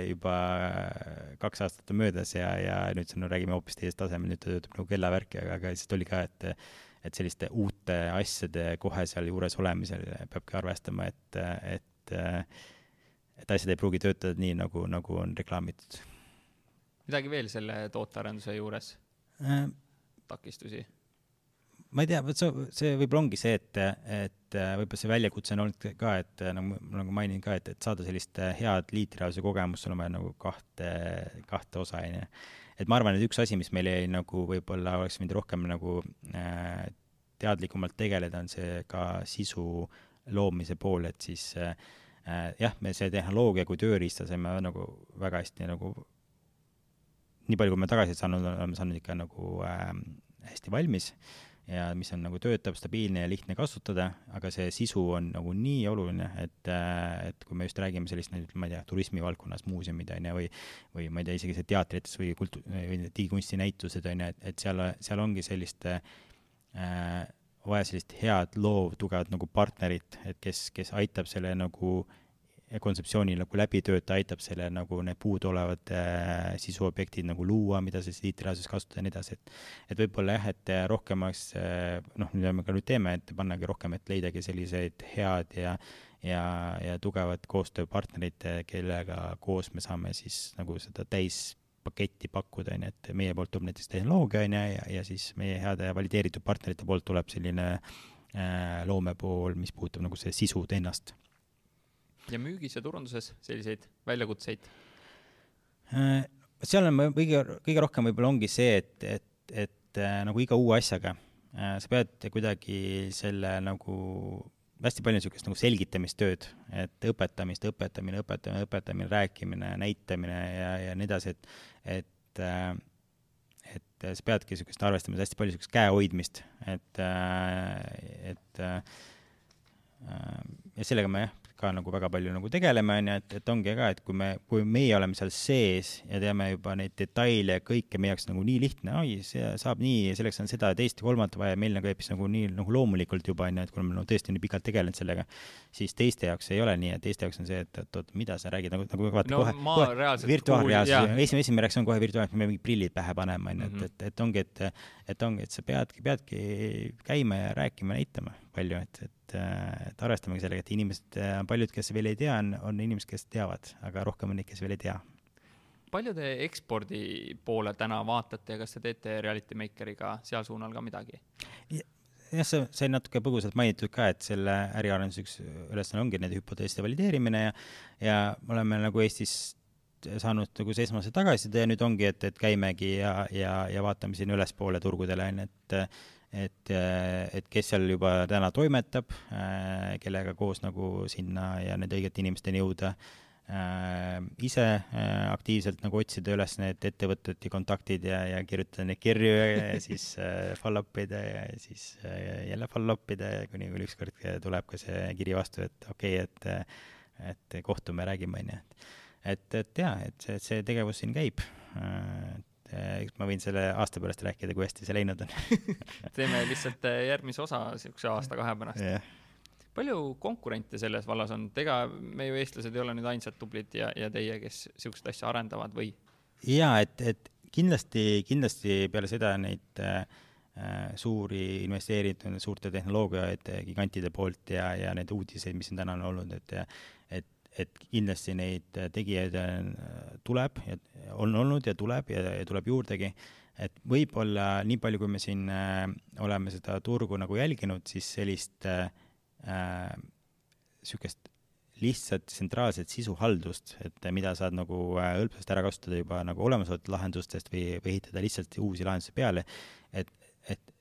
juba kaks aastat on möödas ja, ja nüüd no räägime hoopis teisest tasemel, nüüd ta töötab nagu kellavärki, aga, aga lihtsalt oli ka, et et selliste uute asjade kohe seal juures olemisel peabki arvestama, et, et et asjad ei pruugi töötada nii, nagu, nagu on reklaamitud. midagi veel selle tootearenduse juures äh,? takistusi? ma ei tea, vot see, see võib-olla ongi see, et, et võib-olla see väljakutse on olnud ka, et nagu, nagu mainin ka, et, et saada sellist head liitrialuse kogemust, sul on vaja nagu kahte, kahte osa, on ju. et ma arvan, et üks asi, mis meil jäi nagu võib-olla oleks võinud rohkem nagu äh, teadlikumalt tegeleda, on see ka sisu loomise pool, et siis äh, Äh, jah, me see tehnoloogia kui tööriista saime nagu väga hästi nagu, nii palju, kui me tagasi saanud, oleme saanud ikka nagu äh, hästi valmis ja mis on nagu töötav, stabiilne ja lihtne kasutada, aga see sisu on nagu nii oluline, et, äh, et kui me just räägime sellist, ma ei tea, turismivaldkonnas muuseumid, on ju, või või ma ei tea, isegi see teatrites või kultu-, või digikunstinäitused, on ju, et, et seal, seal ongi sellist äh, vaja sellist head loov, tugevat nagu partnerit, et kes, kes aitab selle nagu kontseptsiooni nagu läbi töötada, aitab selle nagu need puuduolevad äh, sisuobjektid nagu luua, mida siis IT-reaalsuses kasutada ja nii edasi, et et võib-olla jah, et rohkemaks äh, noh, mida me ka nüüd teeme, et pannagi rohkem, et leidagi selliseid head ja ja, ja tugevad koostööpartnerid, kellega koos me saame siis nagu seda täis paketti pakkuda, on ju, et meie poolt tuleb näiteks tehnoloogia, on ju, ja, ja siis meie heade valideeritud partnerite poolt tuleb selline äh, loomepool, mis puudutab nagu see sisud ennast. ja müügis ja turunduses selliseid väljakutseid äh,? seal on kõige, kõige rohkem võib-olla ongi see, et, et, et äh, nagu iga uue asjaga äh, sa pead kuidagi selle nagu hästi palju niisugust nagu selgitamistööd, et õpetamist, õpetamine, õpetamine, õpetamine, rääkimine, näitamine ja, ja nii edasi, et, et äh, et sa peadki niisugust arvestama, hästi palju niisugust käehoidmist, et, äh, et äh, ja sellega me jah, ka nagu väga palju nagu tegeleme, on ju, et, et ongi ka, et kui me, kui meie oleme seal sees ja teame juba neid detaile ja kõike, meie jaoks nagu nii lihtne, oi, see saab nii selleks on seda ja teist ja kolmandat vaja, meil nagu käib siis nagu nii nagu loomulikult juba, on ju, et kuna me no, tõesti nii pikalt tegelenud sellega, siis teiste jaoks ei ole nii, et teiste jaoks on see, et, et oot, mida sa räägid, nagu, nagu vaata no, kohe, kohe virtuaalreaalsus, esimene, esimene reaktsioon kohe virtuaalreaalsus, me mingid prillid pähe panema, on ju, et, mhm. et, et ongi, et, et ongi, et sa peadki, peadki käima ja rääkima, näitama palju, et, et, et arvestamegi sellega, et inimesed, paljud, kes veel ei tea, on, on inimesed, kes teavad, aga rohkem on neid, kes veel ei tea. palju te ekspordi poole täna vaatate ja kas te teete Reality Makeriga seal suunal ka midagi? jah, see sai natuke põgusalt mainitud ka, et selle äriarenduse üks ülesanne ongi nende hüpoteeside valideerimine ja, ja me oleme nagu Eestis saanud nagu see esmase tagasiside ja nüüd ongi, et, et käimegi ja, ja, ja vaatame siin ülespoole turgudele, on ju, et et, et kes seal juba täna toimetab, kellega koos nagu sinna ja nende õigete inimesteni jõuda Äh, ise äh, aktiivselt nagu otsida üles need ettevõtted ja kontaktid ja, ja kirjutada neid kirju ja siis äh, follow-up ida ja siis jälle follow-up ida, kuni, kuni ükskord tuleb ka see kiri vastu, et okei okay,, et, et kohtume, räägime, on ju. et, et jaa, et see, see tegevus siin käib. et eks ma võin selle aasta pärast rääkida, kui hästi see läinud on. Teeme lihtsalt järgmise osa niisuguse aasta-kahe pärast. Yeah palju konkurente selles vallas on, ega me ju eestlased ei ole nüüd ainsad tublid ja, ja teie, kes niisugust asja arendavad või? jaa, et, et kindlasti, kindlasti peale seda neid äh, suuri investeeritud suurte tehnoloogiaid gigantide poolt ja, ja neid uudiseid, mis siin täna on olnud, et et, kindlasti neid tegijaid tuleb ja on olnud ja tuleb ja, ja tuleb juurdegi, et võib-olla nii palju, kui me siin äh, oleme seda turgu nagu jälginud, siis sellist äh, äh, lihtsat tsentraalset sisuhaldust, et mida saad nagu äh, hõlpsasti ära kasutada juba nagu olemasolevatest lahendustest või, või ehitada lihtsalt uusi lahendusi peale, et, et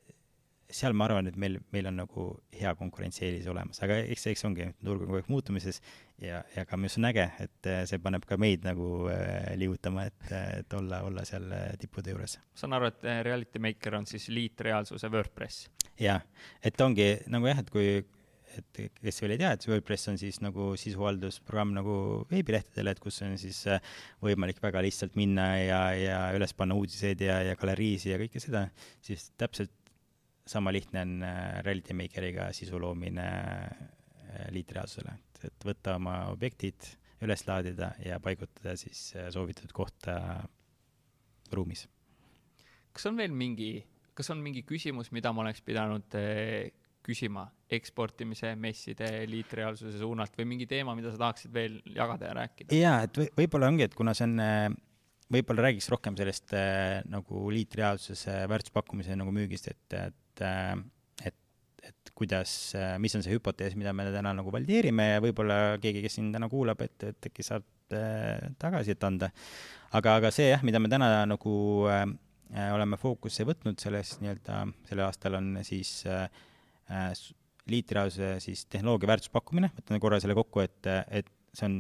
seal ma arvan, et meil, meil on nagu hea konkurentsieelis olemas, aga eks, eks ongi, turg on kogu aeg muutumises ja, ja ka mis on äge, et äh, see paneb ka meid nagu äh, liigutama, et, et olla, olla seal tippude juures. saan aru, et Reality Maker on siis liitreaalsuse WordPress? jah, et ongi nagu jah, et kui et kes veel ei tea, et WordPress on siis nagu sisuhaldusprogramm nagu veebilehtedele, et kus on siis äh, võimalik väga lihtsalt minna ja, ja üles panna uudiseid ja, ja galeriisi ja kõike seda, siis täpselt sama lihtne on äh, Reality Makeriga sisu loomine äh, liitreaalsusele, et, võtta oma objektid, üles laadida ja paigutada siis soovitud kohta ruumis. kas on veel mingi, kas on mingi küsimus, mida ma oleks pidanud küsima eksportimise, messide, liitreaalsuse suunalt või mingi teema, mida sa tahaksid veel jagada ja rääkida? jaa, et või, võib-olla ongi, et kuna see on, äh, võib-olla räägiks rohkem sellest äh, nagu liitreaalsuse väärtuspakkumise nagu müügist, et, et äh, et, et kuidas, äh, mis on see hüpotees, mida me täna nagu valideerime ja võib-olla keegi, kes sind täna kuulab, et, et äkki saab äh, tagasisidet anda. aga, aga see jah, mida me täna nagu äh, oleme fookusse võtnud selles nii-öelda, sellel aastal on siis äh, Äh, liitreaalsuse siis tehnoloogia väärtuspakkumine, võtame korra selle kokku, et, et see on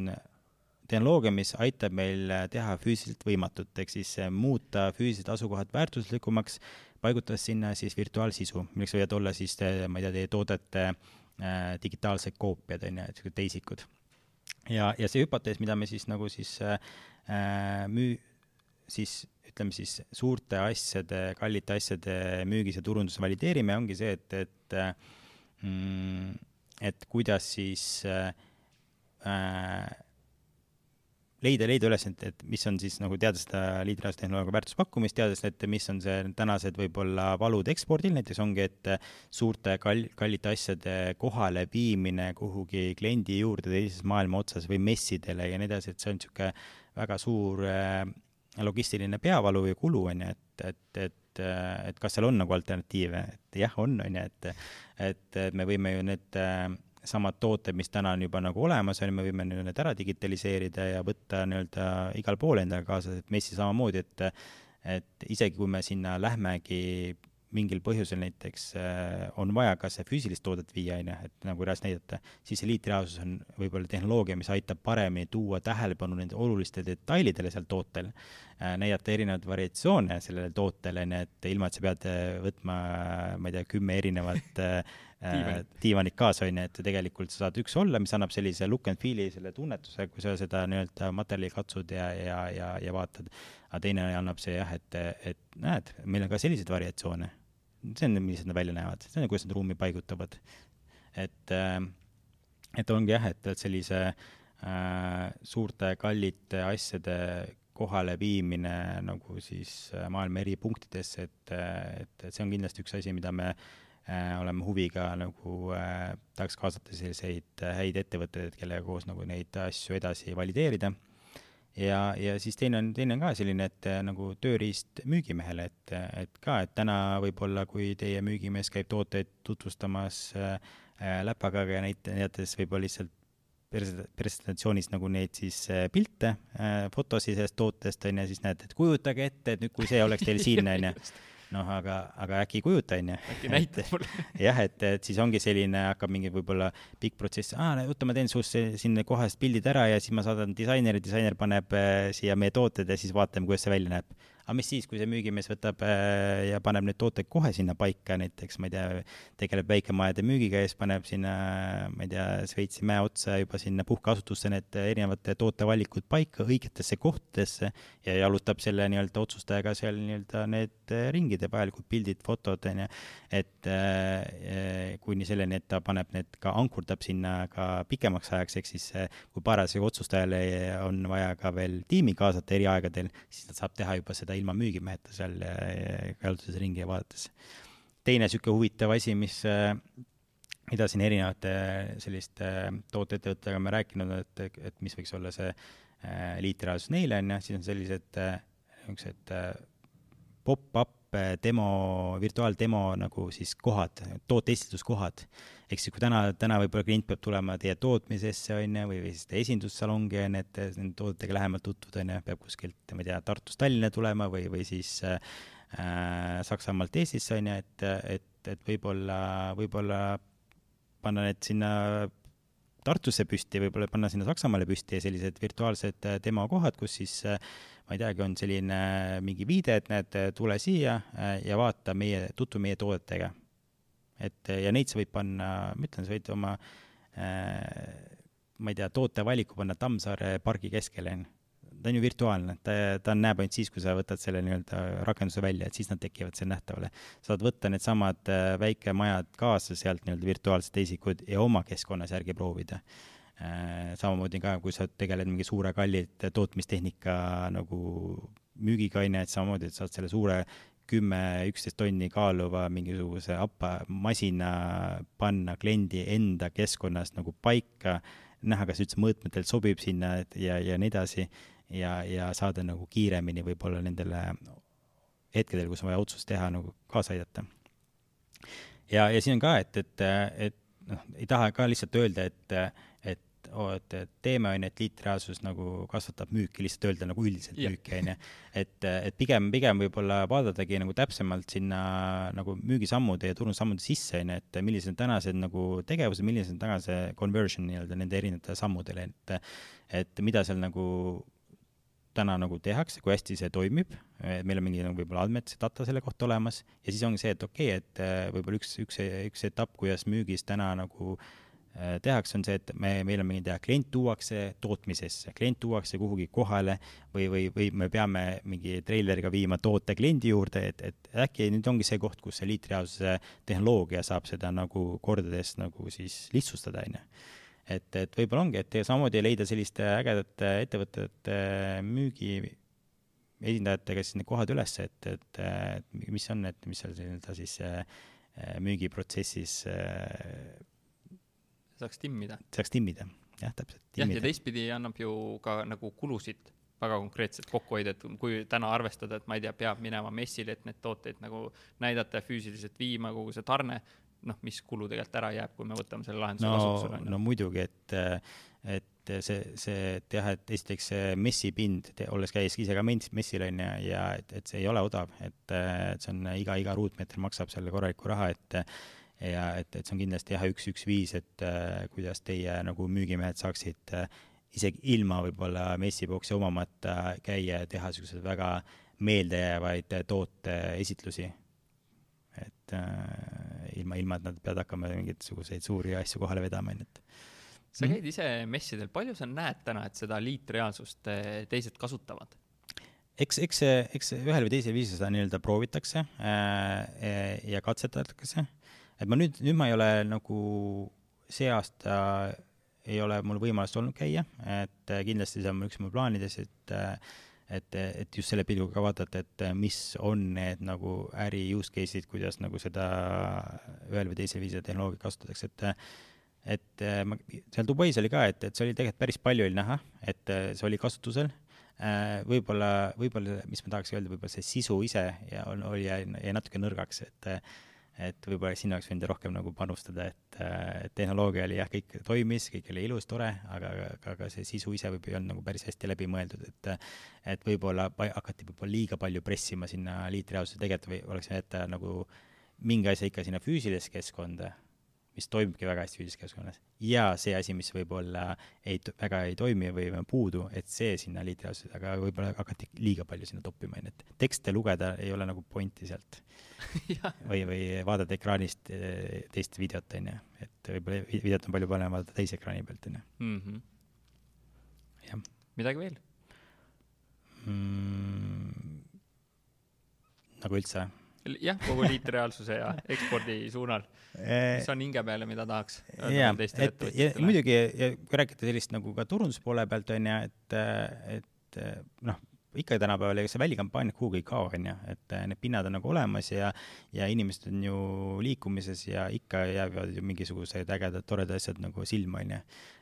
tehnoloogia, mis aitab meil teha füüsiliselt võimatut, ehk siis muuta füüsilised asukohad väärtuslikumaks, paigutades sinna siis virtuaalsisu, milleks võivad olla siis, ma ei tea, teie toodete äh, digitaalsed koopiad, on ju, et niisugused teisikud. ja, ja see hüpotees, mida me siis nagu siis äh, müü-, siis ütleme siis suurte asjade, kallite asjade müügis ja turunduses valideerime, ongi see, et, et mm, et kuidas siis äh, leida, leida üles, et, et mis on siis nagu teades seda liidrahastehnoloogia väärtuspakkumist, teades, et mis on see tänased võib-olla valud ekspordil, näiteks ongi, et suurte kall-, kallite asjade kohale viimine kuhugi kliendi juurde teises maailma otsas või messidele ja nii edasi, et see on niisugune väga suur äh, logistiline peavalu ja kulu, on ju, et, et, et, et kas seal on nagu alternatiive, et jah, on, on ju, et et, me võime ju need äh, samad tooted, mis täna on juba nagu olemas, on ju, me võime need ära digitaliseerida ja võtta nii-öelda igal pool endaga kaasa, et messi samamoodi, et et isegi kui me sinna lähmegi mingil põhjusel näiteks äh, on vaja ka see füüsilist toodet viia, on ju, et nagu reaalselt näidata, siis eliitreaalsus on võib-olla tehnoloogia, mis aitab paremini tuua tähelepanu nende oluliste detailidele seal tootel äh,, näidata erinevaid variatsioone sellele tootele, nii et ilma, et sa pead äh, võtma, ma ei tea, kümme erinevat äh, diivanit, diivanit kaasa, on ju, et tegelikult sa saad üks olla, mis annab sellise look and feel'i, selle tunnetuse, kui sa seda nii-öelda materjali katsud ja, ja, ja, ja vaatad. aga teine annab see jah, et, et näed, meil on ka selliseid variatsioone see on, millised nad välja näevad, see on, kuidas nad ruumi paigutavad. et, äh, et ongi jah, et sellise äh, suurte kallite asjade kohaleviimine nagu siis äh, maailma eri punktidesse, et, et, et see on kindlasti üks asi, mida me äh, oleme huviga nagu äh, tahaks kaasata selliseid äh, häid ettevõtteid, kellega koos nagu neid asju edasi valideerida. ja, ja siis teine on, teine on ka selline, et äh, nagu tööriist müügimehele, et, et ka, et täna võib-olla, kui teie müügimees käib tooteid tutvustamas äh, äh läpaga ja näit-, näidates võib-olla lihtsalt pres-, presentatsioonis nagu neid siis äh, pilte, äh, fotosid sellest tootest, on ju, siis näed, et kujutage ette, et nüüd, kui see oleks teil siin, on ju noh, aga, aga äkki ei kujuta, onju. äkki näitad mulle. jah, et, et siis ongi selline, hakkab mingi võib-olla pikk protsess, aa, oota, ma teen sinust siin kohast pildid ära ja siis ma saadan disainerile, disainer paneb äh, siia meie tooted ja siis vaatame, kuidas see välja näeb aga mis siis, kui see müügimees võtab äh, ja paneb need tooted kohe sinna paika, näiteks ma ei tea, tegeleb väikemajade müügiga ja siis paneb sinna, ma ei tea, Šveitsi mäe otsa juba sinna puhkeasutusse need erinevad tootevalikud paika õigetesse kohtadesse ja jalutab selle nii-öelda otsustajaga seal nii-öelda need ringid ja vajalikud pildid, fotod, on ju, et äh, kuni selleni, et ta paneb need ka, ankurdab sinna ka pikemaks ajaks, ehk siis äh, kui parasjagu otsustajale on vaja ka veel tiimi kaasata eri aegadel, siis ta saab teha juba seda seda ilma müügimeheta seal jalutades ringi ja vaadates. teine niisugune huvitav asi, mis, äh, mida siin erinevate selliste tooteettevõtetega me rääkinud, et, et mis võiks olla see äh, liitreaalsus neile, on ju, siis on sellised äh, niisugused pop-up demo, virtuaaldemo nagu siis kohad, tooteesitluskohad. Ehk siis, kui täna, täna võib-olla klient peab tulema teie tootmisesse, on ju, või, või siis teie esindussalongi, on ju, et nende toodetega lähemalt tutvuda, on ju, peab kuskilt, ma ei tea, Tartust Tallinna tulema või, või siis äh, Saksamaalt Eestisse, on ju, et, et, et võib-olla, võib-olla panna need sinna Tartusse püsti, võib-olla panna sinna Saksamaale püsti ja sellised virtuaalsed demokohad, kus siis äh, ma ei teagi, on selline mingi viide, et näed, tule siia äh, ja vaata meie, tutvu meie toodetega. Et ja neid sa võid panna, ma ütlen, sa võid oma äh, ma ei tea, tootevaliku panna Tammsaare pargi keskele, on ju. ta on ju virtuaalne, ta, ta näeb ainult siis, kui sa võtad selle nii-öelda rakenduse välja, et siis nad tekivad seal nähtavale. saad võtta needsamad äh, väikemajad kaasa sealt nii-öelda virtuaalsed isikud ja oma keskkonnas järgi proovida Äh, samamoodi ka, kui sa tegeled mingi suure kallid tootmistehnika nagu müügiga, on ju, et samamoodi, et saad selle suure kümme, üksteist tonni kaaluva mingisuguse appa masina panna kliendi enda keskkonnas nagu paika, näha, kas üldse mõõtmetel sobib sinna ja, ja nii edasi, ja, ja saada nagu kiiremini võib-olla nendele hetkedel, kus on vaja otsust teha, nagu kaasa aidata. ja, ja siin on ka, et, et, et noh, ei taha ka lihtsalt öelda, et, et teeme, on ju, et liitreaalsus nagu kasvatab müüki, lihtsalt öelda nagu üldiselt yeah. müüki, on ju. et, et pigem, pigem võib-olla vaadatagi nagu täpsemalt sinna nagu müügisammude ja turundussammude sisse, on ju, et millised on tänased nagu tegevused, millised on tänase conversion nii-öelda nende erinevate sammudele, et et mida seal nagu täna nagu tehakse, kui hästi see toimib, meil on mingi nagu võib-olla andmed, data selle kohta olemas ja siis ongi see, et okei okay,, et võib-olla üks, üks, üks etapp, kuidas müügis täna nagu äh, Äh, tehakse, on see, et me, meil on mingi teha, klient tuuakse tootmisesse, klient tuuakse kuhugi kohale või, või, või me peame mingi treileriga viima toote kliendi juurde, et, et äkki nüüd ongi see koht, kus see liitreaalsuse tehnoloogia saab seda nagu kordades nagu siis lihtsustada, on ju. et, et võib-olla ongi, et samamoodi leida selliste ägedate ettevõtete müügi esindajatega siis need kohad üles, et, et, et mis on need, mis seal nii-öelda siis äh, müügiprotsessis äh, saaks timmida. saaks timmida, jah, täpselt. jah, ja teistpidi annab ju ka nagu kulusid väga konkreetselt kokku hoida, et kui täna arvestada, et ma ei tea, peab minema messile, et neid tooteid nagu näidata ja füüsiliselt viima, kogu see tarne, noh, mis kulu tegelikult ära jääb, kui me võtame selle lahenduse no, kasutusele. no muidugi, et, et see, see, et jah, et esiteks see messipind, olles käis ise ka messil on ju, ja et, et see ei ole odav, et, et see on iga, iga ruutmeeter maksab selle korralikku raha, et ja et, et see on kindlasti jah, üks, üks viis, et äh, kuidas teie nagu müügimehed saaksid äh, isegi ilma võib-olla messiboksi omamata käia ja teha niisuguseid väga meeldejäävaid tooteesitlusi. et äh, ilma, ilma, et nad peavad hakkama mingisuguseid suuri asju kohale vedama, on ju, et sa käid ise messidel, palju sa näed täna, et seda liitreaalsust äh, teised kasutavad? eks, eks eks ühel või teisel viisil seda nii-öelda proovitakse äh, ja katsetatakse et ma nüüd, nüüd ma ei ole nagu see aasta ei ole mul võimalust olnud käia, et kindlasti see on üks mu plaanides, et et, et just selle pilguga vaadata, et mis on need nagu äri use case'id, kuidas nagu seda ühel või teisel viisil tehnoloogiat kasutatakse, et et ma, seal Dubais oli ka, et, et see oli tegelikult päris palju oli näha, et see oli kasutusel. Võib-olla, võib-olla, mis ma tahaks öelda, võib-olla see sisu ise ja on, oli, jäi natuke nõrgaks, et et võib-olla sinna oleks võinud rohkem nagu panustada, et, et tehnoloogia oli jah, kõik toimis, kõik oli ilus, tore, aga, aga, aga see sisu ise võib-olla ei olnud nagu päris hästi läbi mõeldud, et et võib-olla hakati võib-olla liiga palju pressima sinna liitreaalsuse, tegelikult või oleks võinud jätta nagu mingi asja ikka sinna füüsilisse keskkonda mis toimibki väga hästi füüsilises keskkonnas. ja see asi, mis võib-olla ei, väga ei toimi või on puudu, et see sinna liitreaalsusesse, aga võib-olla hakati liiga palju sinna toppima, onju, et tekste lugeda ei ole nagu pointi sealt või, või vaadata ekraanist eh, teist videot, onju, et võib-olla videot on palju parem vaadata teise ekraani pealt, onju. Mhm. jah. midagi veel mm,? nagu üldse jah, kogu liitreaalsuse ja ekspordi suunal. mis on hinge peale, mida tahaks öelda teistele ettevõtjatele? muidugi, ja kui rääkida sellist nagu ka turunduspoole pealt, on ju, et, et noh, ikka tänapäeval, ega see välikampaaniad kuhugi ei kao, on ju, et need pinnad on nagu olemas ja ja inimesed on ju liikumises ja ikka jäävad ju mingisugused ägedad, toredad asjad nagu silma, on ju.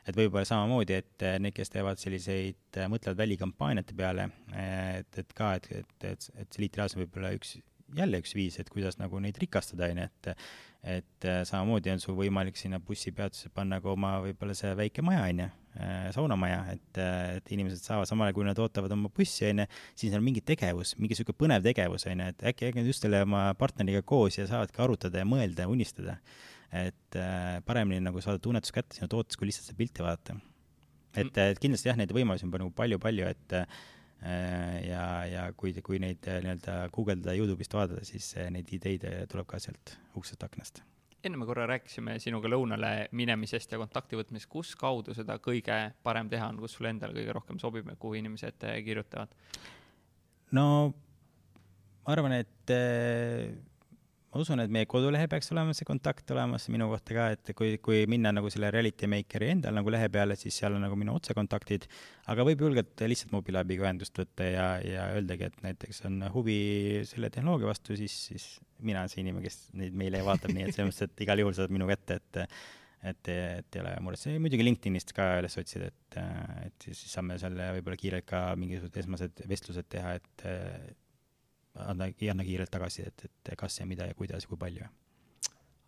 et võib-olla samamoodi, et need, kes teevad selliseid, mõtlevad välikampaaniate peale, et, et ka, et, et, et, et see liitreaalsus on võib-olla üks jälle üks viis, et kuidas nagu neid rikastada, on ju, et et äh, samamoodi on sul võimalik sinna bussipeatusse panna ka oma võib-olla see väike maja, on ju, äh, saunamaja, et, äh, et inimesed saavad, samal ajal kui nad ootavad oma bussi, on ju, siis on mingi tegevus, mingi niisugune põnev tegevus, on ju, et äkki, äkki nad just selle oma partneriga koos ja saavadki arutada ja mõelda ja unistada. et paremini nagu saada tunnetus kätte sinu tootes, kui lihtsalt seda pilti vaadata. et, mm. et kindlasti jah, neid võimalusi on nagu palju-palju, et ja, ja kui, kui neid äh, nii-öelda guugeldada, Youtube'ist vaadata, siis äh, neid ideid tuleb ka sealt uksest aknast. enne me korra rääkisime sinuga lõunale minemisest ja kontakti võtmisest, kus kaudu seda kõige parem teha on, kus sulle endale kõige rohkem sobib ja kuhu inimesed kirjutavad? no ma arvan, et ma usun, et meie kodulehe peaks olema see kontakt olemas minu kohta ka, et kui, kui minna nagu selle Reality Makeri endal nagu lehe peale, siis seal on nagu minu otsekontaktid, aga võib julgelt lihtsalt mobiiliabiga ühendust võtta ja, ja öeldagi, et näiteks on huvi selle tehnoloogia vastu, siis, siis mina olen see inimene, kes neid meile vaatab, nii et selles mõttes, et igal juhul saad minu kätte, et et, et ei ole muret, see muidugi LinkedInist ka üles otsida, et, et siis saame seal võib-olla kiirelt ka mingisugused esmased vestlused teha, et anna, anna kiirelt tagasisidet, et kas ja mida ja kuidas ja kui palju.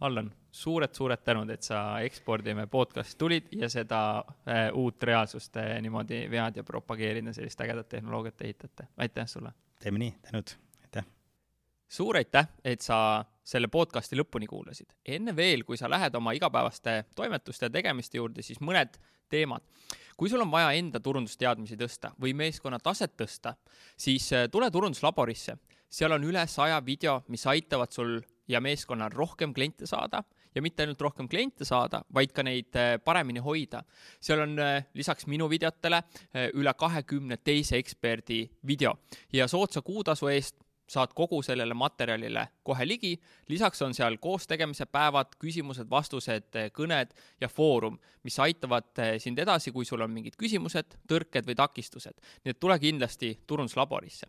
Allan, suured-suured tänud, et sa Ekspordime podcast'i tulid ja seda äh, uut reaalsust äh, niimoodi vead ja propageerid ja sellist ägedat tehnoloogiat ehitate. aitäh sulle! teeme nii, tänud, aitäh! suur aitäh, et sa selle podcast'i lõpuni kuulasid. enne veel, kui sa lähed oma igapäevaste toimetuste ja tegemiste juurde, siis mõned teemad. kui sul on vaja enda turundusteadmisi tõsta või meeskonna taset tõsta, siis äh, tule turunduslaborisse seal on üle saja video, mis aitavad sul ja meeskonnal rohkem kliente saada ja mitte ainult rohkem kliente saada, vaid ka neid äh, paremini hoida. seal on äh, lisaks minu videotele äh, üle kahekümne teise eksperdi video ja soodsa kuutasu eest saad kogu sellele materjalile kohe ligi. lisaks on seal koostegemise päevad, küsimused-vastused, kõned ja foorum, mis aitavad sind edasi, kui sul on mingid küsimused, tõrked või takistused. nii et tule kindlasti turunduslaborisse